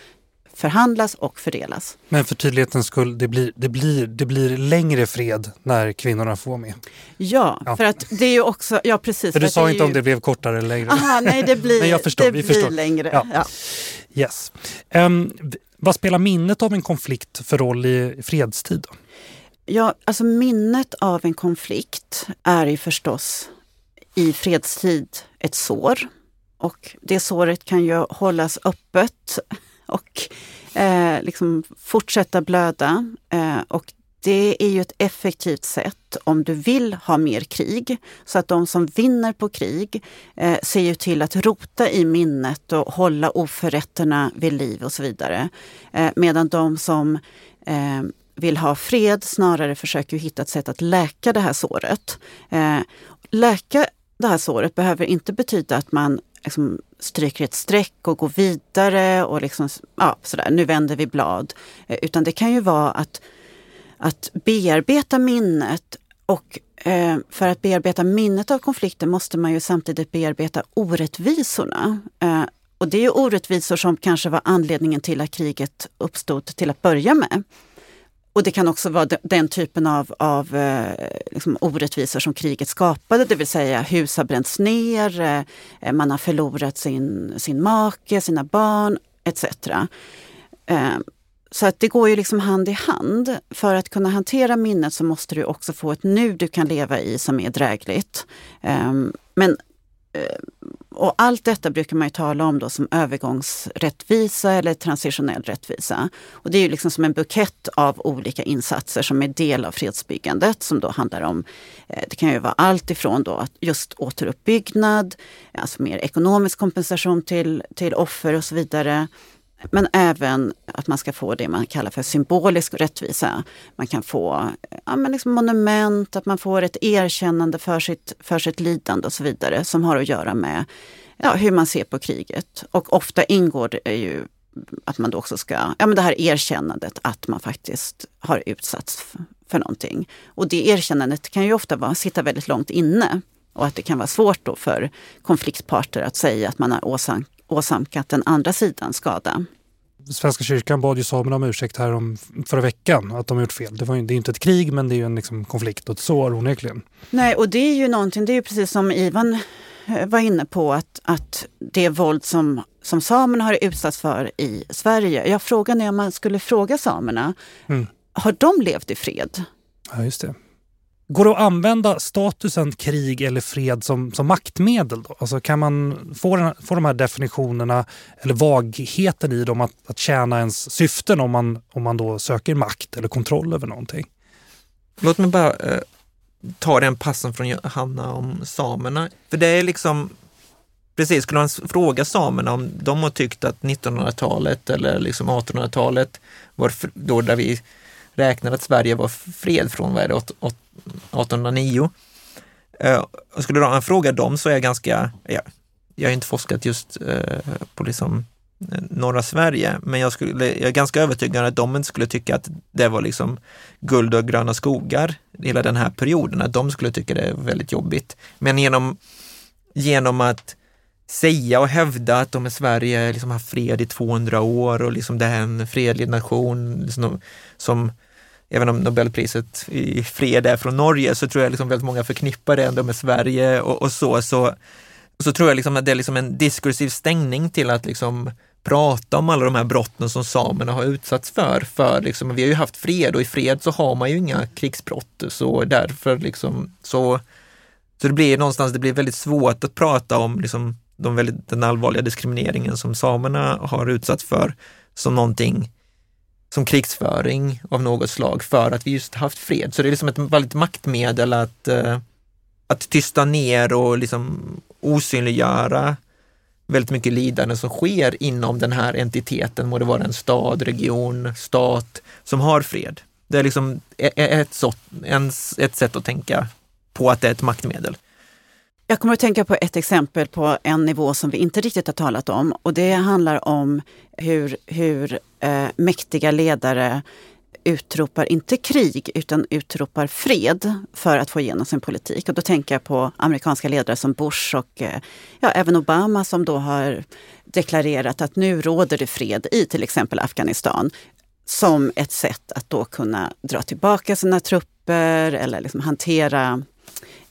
förhandlas och fördelas. Men för tydlighetens skull, det blir, det blir, det blir längre fred när kvinnorna får med? Ja, ja. för att det är ju också, ja precis. För du sa inte ju... om det blev kortare eller längre? Aha, nej, det blir, men jag förstår, det vi blir förstår. längre. Ja. Ja. Yes. Um, vad spelar minnet av en konflikt för roll i fredstid? Då? Ja, alltså minnet av en konflikt är ju förstås i fredstid ett sår. Och det såret kan ju hållas öppet och eh, liksom fortsätta blöda. Eh, och det är ju ett effektivt sätt om du vill ha mer krig. Så att de som vinner på krig eh, ser ju till att rota i minnet och hålla oförrätterna vid liv och så vidare. Eh, medan de som eh, vill ha fred snarare försöker hitta ett sätt att läka det här såret. Eh, läka det här såret behöver inte betyda att man liksom stryker ett streck och går vidare och liksom, ja, sådär, nu vänder vi blad. Eh, utan det kan ju vara att, att bearbeta minnet och eh, för att bearbeta minnet av konflikten måste man ju samtidigt bearbeta orättvisorna. Eh, och det är orättvisor som kanske var anledningen till att kriget uppstod till att börja med. Och det kan också vara den typen av, av eh, liksom orättvisor som kriget skapade, det vill säga hus har bränts ner, eh, man har förlorat sin, sin make, sina barn etc. Eh, så att det går ju liksom hand i hand. För att kunna hantera minnet så måste du också få ett nu du kan leva i som är drägligt. Men och allt detta brukar man ju tala om då som övergångsrättvisa eller transitionell rättvisa. Och det är ju liksom som en bukett av olika insatser som är del av fredsbyggandet som då handlar om, eh, det kan ju vara allt ifrån då att just återuppbyggnad, alltså mer ekonomisk kompensation till, till offer och så vidare. Men även att man ska få det man kallar för symbolisk rättvisa. Man kan få ja, men liksom monument, att man får ett erkännande för sitt, för sitt lidande och så vidare som har att göra med ja, hur man ser på kriget. Och ofta ingår det ju att man då också ska, ja men det här erkännandet att man faktiskt har utsatts för någonting. Och det erkännandet kan ju ofta vara, sitta väldigt långt inne och att det kan vara svårt då för konfliktparter att säga att man har åsamkat åsamkat den andra sidan skada. Svenska kyrkan bad ju samerna om ursäkt här om förra veckan att de gjort fel. Det, var ju, det är inte ett krig men det är ju en liksom konflikt och ett sår onekligen. Nej och det är ju någonting, det är ju precis som Ivan eh, var inne på att, att det våld som, som samerna har utsatts för i Sverige. Jag frågan är om man skulle fråga samerna, mm. har de levt i fred? Ja just det. Går det att använda statusen krig eller fred som, som maktmedel? Då? Alltså kan man få, den, få de här definitionerna eller vagheten i dem att, att tjäna ens syften om man, om man då söker makt eller kontroll över någonting? Låt mig bara eh, ta den passen från Johanna om samerna. För det är liksom, precis, skulle man fråga samerna om de har tyckt att 1900-talet eller liksom 1800-talet var då där vi räknade att Sverige var fred från vad är det, 1809. Eh, skulle man fråga dem så är jag ganska, ja, jag har inte forskat just eh, på liksom eh, norra Sverige, men jag, skulle, jag är ganska övertygad att de inte skulle tycka att det var liksom guld och gröna skogar hela den här perioden, att de skulle tycka det är väldigt jobbigt. Men genom, genom att säga och hävda att de i Sverige liksom har fred i 200 år och liksom det är en fredlig nation liksom, som även om Nobelpriset i fred är från Norge, så tror jag liksom väldigt många förknippar det ändå med Sverige och, och så, så. Så tror jag liksom att det är liksom en diskursiv stängning till att liksom prata om alla de här brotten som samerna har utsatts för. För liksom, vi har ju haft fred och i fred så har man ju inga krigsbrott. Så därför liksom, så, så det blir någonstans, det blir väldigt svårt att prata om liksom, de väldigt, den allvarliga diskrimineringen som samerna har utsatts för som någonting som krigsföring av något slag för att vi just haft fred. Så det är liksom ett väldigt maktmedel att, eh, att tysta ner och liksom osynliggöra väldigt mycket lidande som sker inom den här entiteten, må det vara en stad, region, stat som har fred. Det är liksom e-, e-, ett, ett sätt att tänka på att det är ett maktmedel. Jag kommer att tänka på ett exempel på en nivå som vi inte riktigt har talat om och det handlar om hur, hur eh, mäktiga ledare utropar, inte krig, utan utropar fred för att få igenom sin politik. Och då tänker jag på amerikanska ledare som Bush och eh, ja, även Obama som då har deklarerat att nu råder det fred i till exempel Afghanistan som ett sätt att då kunna dra tillbaka sina trupper eller liksom hantera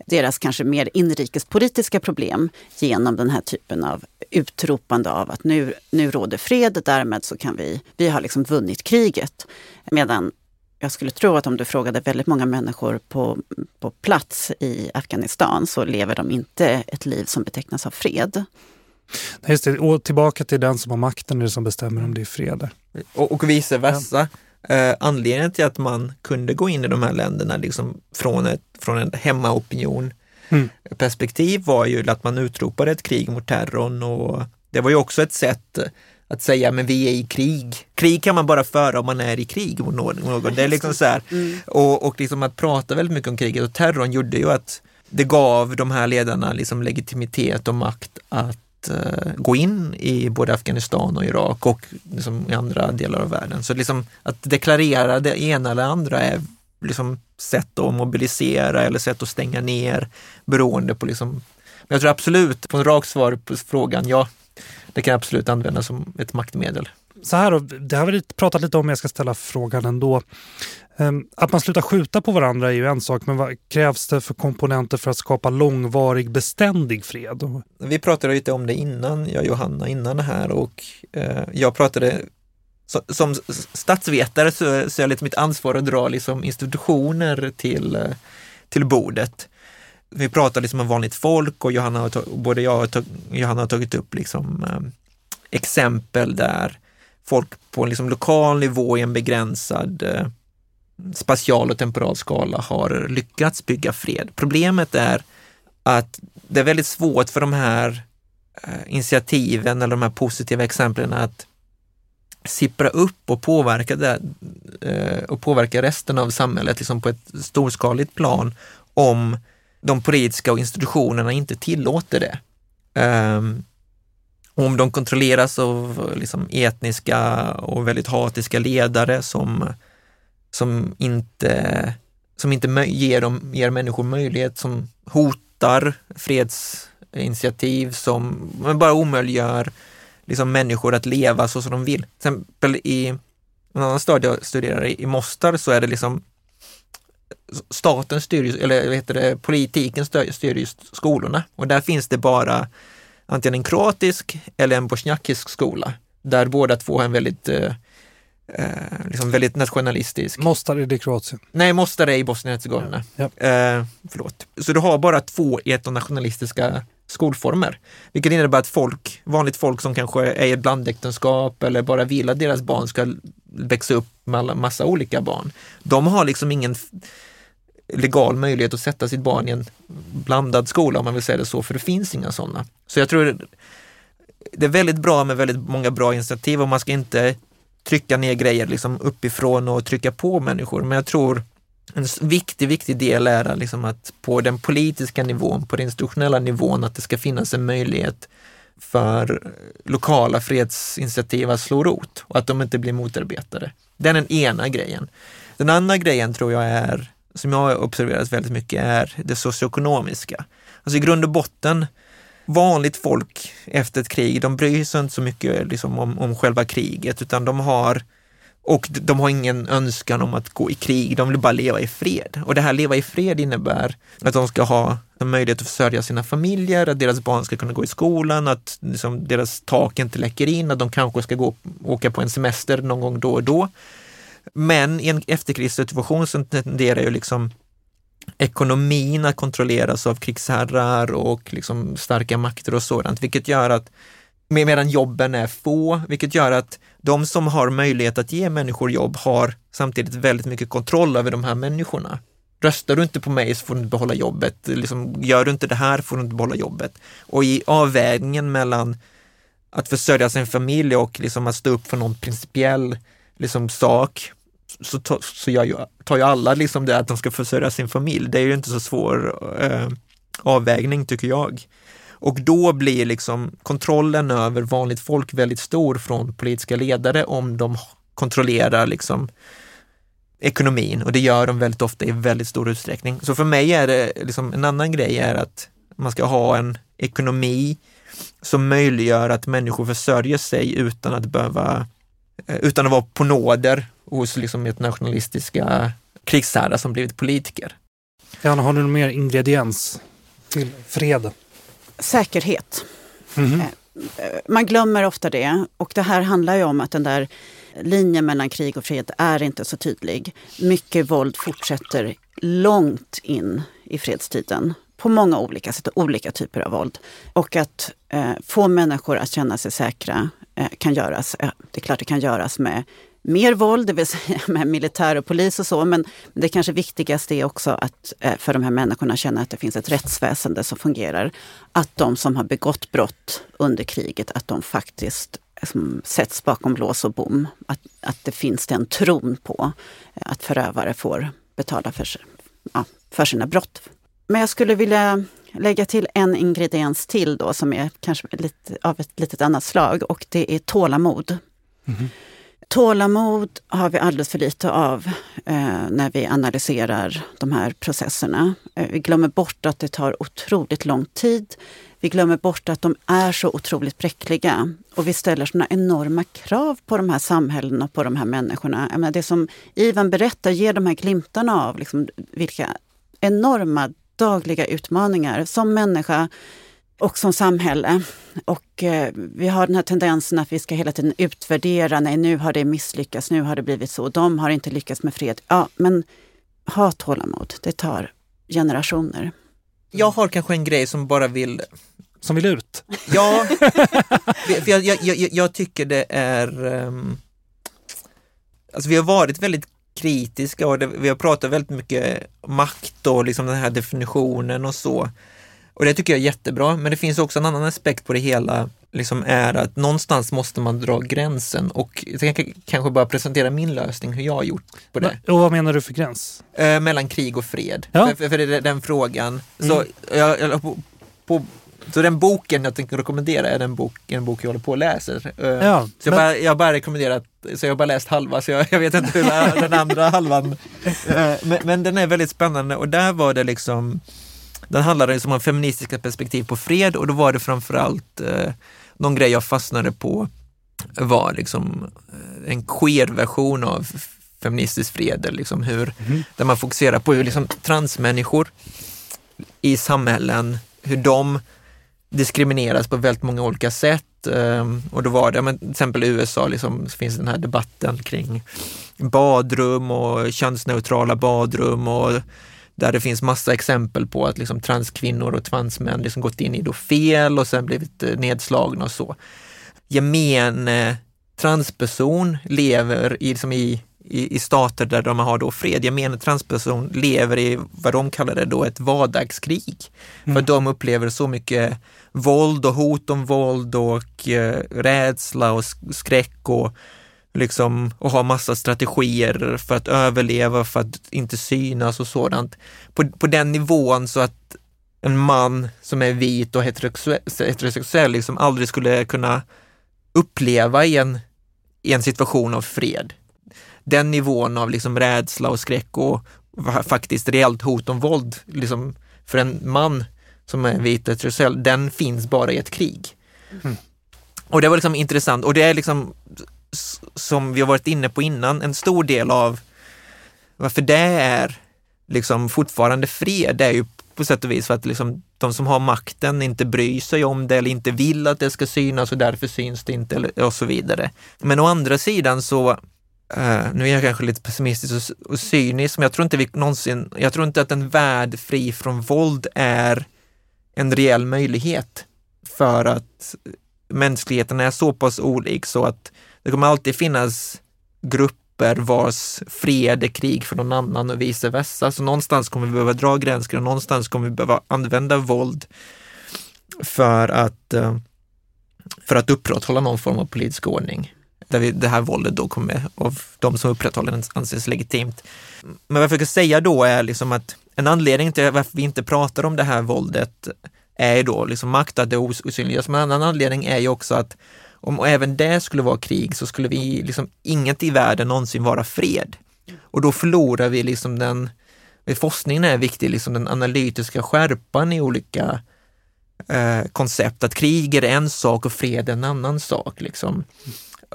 deras kanske mer inrikespolitiska problem genom den här typen av utropande av att nu, nu råder fred, därmed så kan vi, vi har liksom vunnit kriget. Medan jag skulle tro att om du frågade väldigt många människor på, på plats i Afghanistan så lever de inte ett liv som betecknas av fred. Just det. Och tillbaka till den som har makten är det som bestämmer om det är fred. Och, och vice versa. Eh, anledningen till att man kunde gå in i de här länderna liksom från, ett, från en hemmaopinion mm. perspektiv var ju att man utropade ett krig mot terrorn och det var ju också ett sätt att säga men vi är i krig. Krig kan man bara föra om man är i krig mot någon. Det är liksom så här. Mm. Och, och liksom att prata väldigt mycket om kriget och terrorn gjorde ju att det gav de här ledarna liksom legitimitet och makt att uh, gå in i både Afghanistan och Irak och liksom i andra delar av världen. Så liksom att deklarera det ena eller andra är liksom sätt att mobilisera eller sätt att stänga ner beroende på liksom men jag tror absolut, på en rak svar på frågan, ja, det kan absolut användas som ett maktmedel. Så här då, det har vi pratat lite om, jag ska ställa frågan ändå. Ehm, att man slutar skjuta på varandra är ju en sak, men vad krävs det för komponenter för att skapa långvarig beständig fred? Vi pratade lite om det innan, jag och Johanna innan här och eh, jag pratade som statsvetare så, så är det lite mitt ansvar att dra liksom institutioner till, eh, till bordet. Vi pratar liksom om vanligt folk och Johanna har, både jag och Johanna har tagit upp liksom, eh, exempel där folk på en liksom lokal nivå i en begränsad eh, spatial och temporal skala har lyckats bygga fred. Problemet är att det är väldigt svårt för de här eh, initiativen eller de här positiva exemplen att sippra upp och påverka, det, eh, och påverka resten av samhället liksom på ett storskaligt plan om de politiska och institutionerna inte tillåter det. Ehm, om de kontrolleras av liksom etniska och väldigt hatiska ledare som som inte som inte ger, dem, ger människor möjlighet, som hotar fredsinitiativ, som bara omöjliggör liksom människor att leva så som de vill. Till exempel i en annan stad jag studerar i, i Mostar så är det liksom staten styr, eller vad heter det, politiken styr, styr just skolorna och där finns det bara antingen en kroatisk eller en bosniakisk skola där båda två har en väldigt eh, eh, liksom väldigt nationalistisk. Mostar är det Kroatien? Nej, Mostar är i Bosnien-Hercegovina. Ja. Ja. Eh, förlåt. Så du har bara två etnonationalistiska skolformer. Vilket innebär att folk, vanligt folk som kanske är i ett blandäktenskap eller bara vill att deras barn ska växa upp med massa olika barn. De har liksom ingen legal möjlighet att sätta sitt barn i en blandad skola om man vill säga det så, för det finns inga sådana. Så jag tror det är väldigt bra med väldigt många bra initiativ och man ska inte trycka ner grejer liksom uppifrån och trycka på människor. Men jag tror en viktig, viktig del är liksom att på den politiska nivån, på den institutionella nivån, att det ska finnas en möjlighet för eh, lokala fredsinitiativ att slå rot och att de inte blir motarbetade. Det är den ena grejen. Den andra grejen tror jag är, som jag har observerat väldigt mycket, är det socioekonomiska. Alltså i grund och botten vanligt folk efter ett krig, de bryr sig inte så mycket liksom, om, om själva kriget, utan de har och de har ingen önskan om att gå i krig, de vill bara leva i fred. Och det här leva i fred innebär att de ska ha möjlighet att försörja sina familjer, att deras barn ska kunna gå i skolan, att liksom deras tak inte läcker in, att de kanske ska gå, åka på en semester någon gång då och då. Men i en efterkrigssituation så tenderar ju liksom ekonomin att kontrolleras av krigsherrar och liksom starka makter och sådant, vilket gör att medan jobben är få, vilket gör att de som har möjlighet att ge människor jobb har samtidigt väldigt mycket kontroll över de här människorna. Röstar du inte på mig så får du inte behålla jobbet. Liksom, gör du inte det här får du inte behålla jobbet. Och i avvägningen mellan att försörja sin familj och liksom att stå upp för någon principiell liksom, sak så, ta, så jag, tar ju alla liksom det att de ska försörja sin familj. Det är ju inte så svår eh, avvägning tycker jag. Och då blir liksom kontrollen över vanligt folk väldigt stor från politiska ledare om de kontrollerar liksom ekonomin och det gör de väldigt ofta i väldigt stor utsträckning. Så för mig är det liksom en annan grej är att man ska ha en ekonomi som möjliggör att människor försörjer sig utan att behöva, eh, utan att vara på nåder hos liksom ett nationalistiska krigsherrar som blivit politiker. Jan, har du någon mer ingrediens till freden? Säkerhet. Mm. Man glömmer ofta det och det här handlar ju om att den där linjen mellan krig och fred är inte så tydlig. Mycket våld fortsätter långt in i fredstiden på många olika sätt, olika typer av våld. Och att eh, få människor att känna sig säkra eh, kan göras, eh, det är klart det kan göras med mer våld, det vill säga med militär och polis och så. Men det kanske viktigaste är också att eh, för de här människorna känna att det finns ett rättsväsende som fungerar. Att de som har begått brott under kriget, att de faktiskt eh, som sätts bakom lås och bom. Att, att det finns den tron på eh, att förövare får betala för, ja, för sina brott. Men jag skulle vilja lägga till en ingrediens till då som är kanske lite, av ett litet annat slag och det är tålamod. Mm. Tålamod har vi alldeles för lite av eh, när vi analyserar de här processerna. Eh, vi glömmer bort att det tar otroligt lång tid. Vi glömmer bort att de är så otroligt bräckliga. Och vi ställer såna enorma krav på de här samhällena och på de här människorna. Jag menar, det som Ivan berättar ger de här glimtarna av liksom, vilka enorma dagliga utmaningar som människa och som samhälle. Och eh, vi har den här tendensen att vi ska hela tiden utvärdera. Nej, nu har det misslyckats, nu har det blivit så. De har inte lyckats med fred. Ja, men ha tålamod. Det tar generationer. Jag har kanske en grej som bara vill... Som vill ut? Ja, för jag, jag, jag, jag tycker det är... Um... Alltså vi har varit väldigt kritiska och det, vi har pratat väldigt mycket makt och liksom den här definitionen och så. Och det tycker jag är jättebra, men det finns också en annan aspekt på det hela, liksom är att någonstans måste man dra gränsen och jag kan kanske bara presentera min lösning, hur jag har gjort på det. Och vad menar du för gräns? Eh, mellan krig och fred. Ja. För, för, är den frågan. Mm. Så jag, jag, på, på, så den boken jag tänker rekommendera är den bok, en bok jag håller på och läser. Eh, Ja, så jag, men- bara, jag bara rekommenderat, så jag har bara läst halva, så jag, jag vet inte hur den andra halvan... Eh, men, men den är väldigt spännande och där var det liksom, den handlade om feministiska perspektiv på fred och då var det framförallt eh, någon grej jag fastnade på var liksom eh, en queer-version av feministisk fred, eller liksom hur, där man fokuserar på hur liksom transmänniskor i samhällen, hur de diskrimineras på väldigt många olika sätt. Ehm, Och då var det, men till exempel i USA liksom, så finns den här debatten kring badrum och könsneutrala badrum och där det finns massa exempel på att liksom transkvinnor och transmän liksom gått in i då fel och sen blivit eh, nedslagna och så. Gemene transperson lever i, liksom i, i, i stater där de har då fred. Gemene transperson lever i vad de kallar det då ett vardagskrig. För att de upplever så mycket våld och hot om våld och eh, rädsla och sk- skräck och liksom och ha massa strategier för att överleva, för att inte synas och sådant. På, på den nivån så att en man som är vit och heterosexuell, heterosexuell liksom aldrig skulle kunna uppleva i en, i en situation av fred. Den nivån av liksom rädsla och skräck och faktiskt reellt hot om våld liksom för en man som är vit och heterosexuell, den finns bara i ett krig. Och det var liksom intressant och det är liksom som vi har varit inne på innan, en stor del av varför det är liksom fortfarande fred, det är ju på sätt och vis för att liksom de som har makten inte bryr sig om det eller inte vill att det ska synas och därför syns det inte och så vidare. Men å andra sidan så, eh, nu är jag kanske lite pessimistisk och, och cynisk, men jag tror inte vi någonsin, jag tror inte att en värld fri från våld är en reell möjlighet för att mänskligheten är så pass olik så att det kommer alltid finnas grupper vars fred är krig för någon annan och vice versa. Så någonstans kommer vi behöva dra gränser och någonstans kommer vi behöva använda våld för att, eh, för att upprätthålla någon form av politisk ordning. Där vi, det här våldet då kommer av de som upprätthåller den anses legitimt. Men vad jag försöker säga då är liksom att en anledning till varför vi inte pratar om det här våldet är ju då liksom makt, att det osynliggörs. Men en annan anledning är ju också att om även det skulle vara krig så skulle vi liksom inget i världen någonsin vara fred. Och då förlorar vi liksom den, eh, forskningen är viktig, liksom den analytiska skärpan i olika eh, koncept, att krig är en sak och fred är en annan sak. Liksom.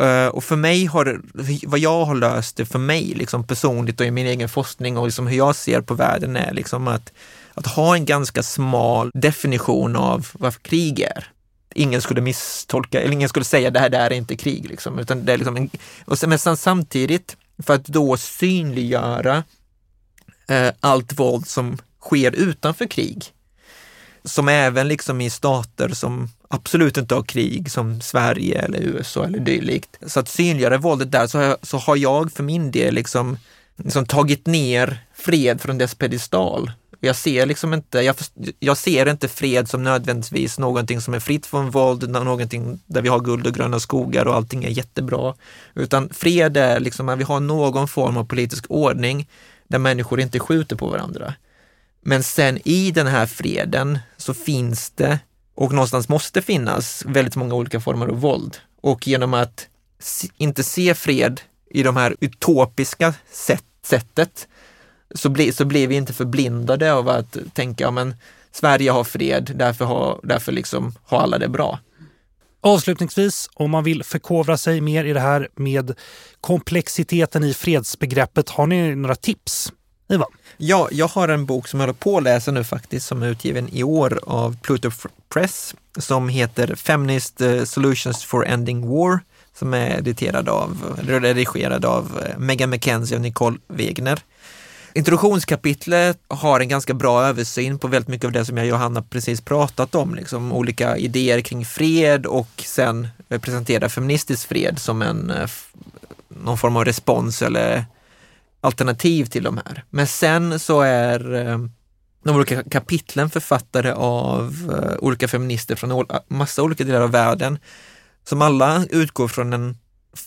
Eh, och för mig har vad jag har löst det för mig liksom personligt och i min egen forskning och liksom hur jag ser på världen är liksom att, att ha en ganska smal definition av vad krig är. Ingen skulle misstolka, eller ingen skulle säga det här, det här är inte krig, liksom, utan det är liksom en, och sen, men sen samtidigt, för att då synliggöra eh, allt våld som sker utanför krig, som även liksom i stater som absolut inte har krig som Sverige eller USA eller dylikt. Så att synliggöra våldet där så har jag, så har jag för min del liksom, liksom tagit ner fred från dess pedestal. Jag ser liksom inte, jag, jag ser inte fred som nödvändigtvis någonting som är fritt från våld, någonting där vi har guld och gröna skogar och allting är jättebra. Utan fred är liksom att vi har någon form av politisk ordning där människor inte skjuter på varandra. Men sen i den här freden så finns det, och någonstans måste finnas, väldigt många olika former av våld. Och genom att inte se fred i de här utopiska sätt, sättet så, bli, så blir vi inte förblindade av att tänka, ja, men Sverige har fred, därför har, därför liksom har alla det bra. Avslutningsvis, om man vill förkovra sig mer i det här med komplexiteten i fredsbegreppet, har ni några tips? Ivan? Ja, jag har en bok som jag håller på att läsa nu faktiskt, som är utgiven i år av Pluto Press, som heter Feminist eh, Solutions for Ending War, som är editerad av, redigerad av eh, Megan McKenzie och Nicole Wegner. Introduktionskapitlet har en ganska bra översyn på väldigt mycket av det som jag och Johanna precis pratat om, liksom olika idéer kring fred och sen eh, presentera feministisk fred som en, eh, någon form av respons eller alternativ till de här. Men sen så är eh, de olika kapitlen författade av olika feminister från massa olika delar av världen som alla utgår från en,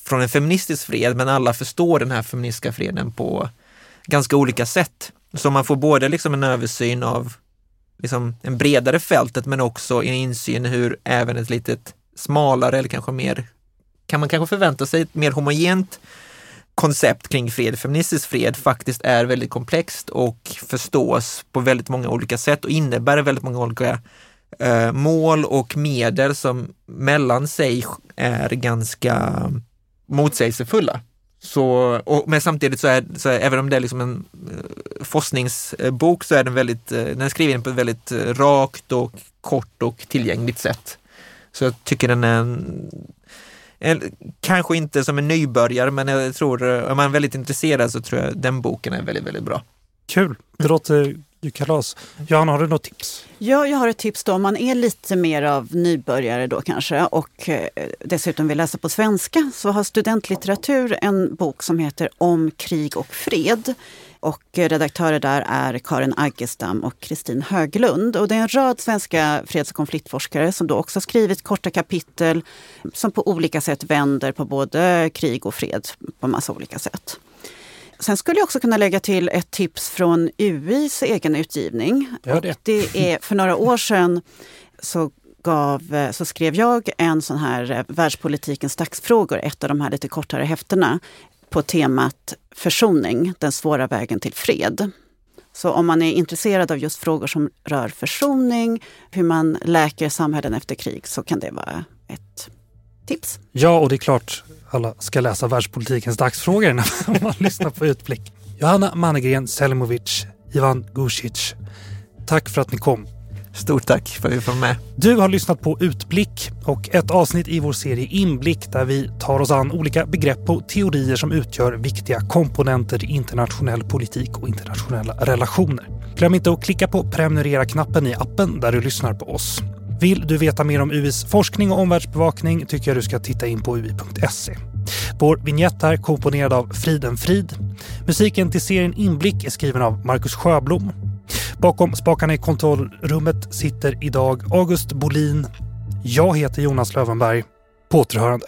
från en feministisk fred, men alla förstår den här feministiska freden på ganska olika sätt. Så man får både liksom en översyn av liksom en bredare fältet men också en insyn hur även ett litet smalare eller kanske mer, kan man kanske förvänta sig ett mer homogent koncept kring fred, feministisk fred, faktiskt är väldigt komplext och förstås på väldigt många olika sätt och innebär väldigt många olika eh, mål och medel som mellan sig är ganska motsägelsefulla. Så, och, men samtidigt så är, så är, även om det är liksom en eh, forskningsbok så är den väldigt, eh, den är skriven på ett väldigt eh, rakt och kort och tillgängligt sätt. Så jag tycker den är en, en, kanske inte som en nybörjare, men jag tror, eh, om man är väldigt intresserad så tror jag den boken är väldigt, väldigt bra. Kul! Det låter kalas. Johanna, har du något tips? Ja, jag har ett tips då om man är lite mer av nybörjare då kanske och eh, dessutom vill läsa på svenska så har Studentlitteratur en bok som heter Om krig och fred. Och eh, redaktörer där är Karin Aggestam och Kristin Höglund. Och det är en rad svenska freds och konfliktforskare som då också skrivit korta kapitel som på olika sätt vänder på både krig och fred på massa olika sätt. Sen skulle jag också kunna lägga till ett tips från UIs egen utgivning. Gör det. Och det är för några år sedan så, gav, så skrev jag en sån här eh, Världspolitikens dagsfrågor, ett av de här lite kortare häftena, på temat försoning, den svåra vägen till fred. Så om man är intresserad av just frågor som rör försoning, hur man läker samhällen efter krig, så kan det vara ett tips. Ja, och det är klart alla ska läsa världspolitikens dagsfrågor när man lyssnar på Utblick. Johanna Mannegren Selimovic, Ivan Gusic. Tack för att ni kom. Stort tack för att vi får med. Du har lyssnat på Utblick och ett avsnitt i vår serie Inblick där vi tar oss an olika begrepp och teorier som utgör viktiga komponenter i internationell politik och internationella relationer. Glöm inte att klicka på prenumerera-knappen i appen där du lyssnar på oss. Vill du veta mer om UIs forskning och omvärldsbevakning tycker jag du ska titta in på ui.se. Vår vignett är komponerad av Friden Frid. Musiken till serien Inblick är skriven av Marcus Sjöblom. Bakom spakarna i kontrollrummet sitter idag August Bolin. Jag heter Jonas Lövenberg. På återhörande.